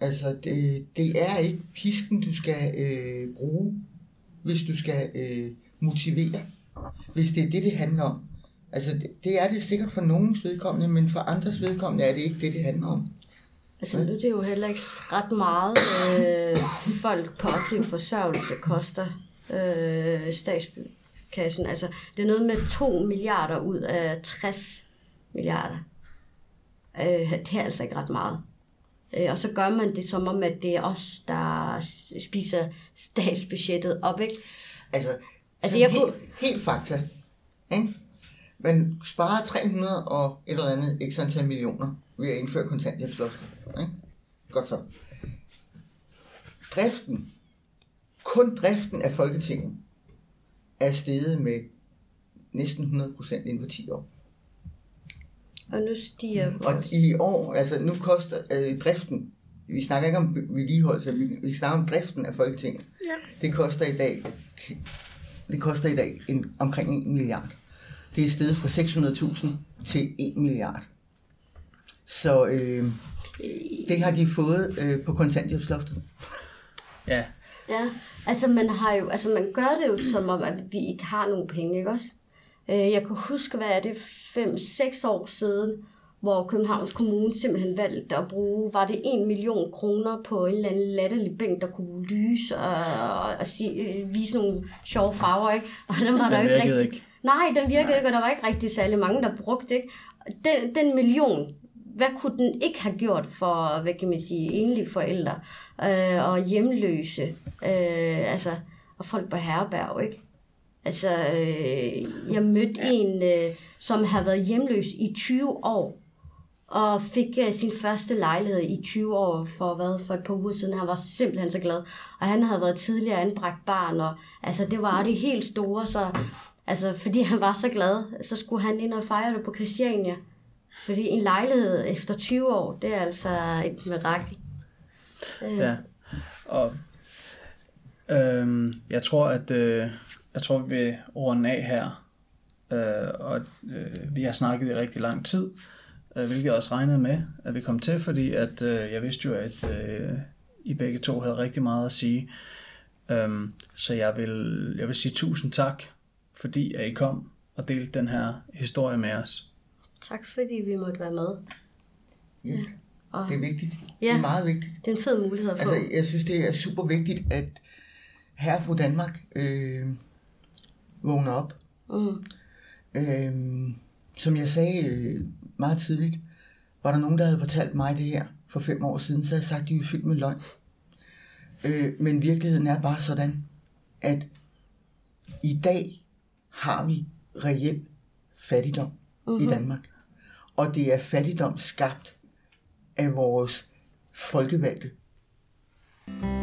Altså, det, det er ikke pisken, du skal øh, bruge, hvis du skal øh, motivere. Hvis det er det, det handler om. Altså, det, det er det sikkert for nogens vedkommende, men for andres vedkommende er det ikke det, det handler om. Altså nu er det jo heller ikke ret meget. Øh, folk på offentlig forsørgelse koster øh, statskassen. Altså det er noget med 2 milliarder ud af 60 milliarder. Øh, det er altså ikke ret meget. Øh, og så gør man det som om, at det er os, der spiser statsbudgettet op, ikke? Altså, Altså, jeg helt, kunne- helt fakta. Ikke? Man sparer 300 og et eller andet x antal millioner ved at indføre kontanthjælpsloftet. Ikke? Godt så. Driften, kun driften af Folketinget, er steget med næsten 100 procent inden for 10 år. Og nu stiger Og vores... i år, altså nu koster øh, driften, vi snakker ikke om vedligeholdelse, vi, vi snakker om driften af Folketinget. Ja. Det koster i dag, det koster i dag en, omkring 1 milliard. Det er steget fra 600.000 til 1 milliard. Så øh, det har de fået øh, på kontanthjælpsloftet. Ja, Ja, altså man har jo, altså man gør det jo som om, at vi ikke har nogen penge, ikke også? Øh, Jeg kan huske, hvad er det, 5-6 år siden, hvor Københavns Kommune simpelthen valgte at bruge, var det 1 million kroner på en eller anden latterlig bænk, der kunne lyse og, og, og sige, øh, vise nogle sjove farver, ikke? Og den var Den der ikke rigtig... ikke. Nej, den virkede ikke, og der var ikke rigtig særlig mange, der brugte, ikke? Den, den million, hvad kunne den ikke have gjort for, hvad kan man sige, enlige forældre øh, og hjemløse, øh, altså, og folk på herberg, ikke? Altså, øh, jeg mødte ja. en, øh, som har været hjemløs i 20 år, og fik uh, sin første lejlighed i 20 år for hvad for et par uger siden. Han var simpelthen så glad. Og han havde været tidligere anbragt barn, og altså, det var det helt store, så altså, fordi han var så glad, så skulle han ind og fejre det på Christiania. Fordi en lejlighed efter 20 år, det er altså et mirakel. Øh. Ja, og øhm, jeg tror, at øh, jeg tror, vi vil runde af her. Øh, og øh, vi har snakket i rigtig lang tid, øh, hvilket jeg også regnede med, at vi kom til, fordi at øh, jeg vidste jo, at øh, I begge to havde rigtig meget at sige. Øhm, så jeg vil, jeg vil sige tusind tak, fordi at I kom og delte den her historie med os. Tak fordi vi måtte være med. Ja, ja. det er vigtigt. Ja, det er meget vigtigt. Det er en fed mulighed at få. Altså, jeg synes, det er super vigtigt, at her på Danmark øh, vågner op. Mm. Øh, som jeg sagde øh, meget tidligt, var der nogen, der havde fortalt mig det her for fem år siden, så havde jeg sagt, at de er fyldt med løgn. Øh, men virkeligheden er bare sådan, at i dag har vi reel fattigdom uh-huh. i mhm. Danmark. Og det er fattigdom skabt af vores folkevalgte. thank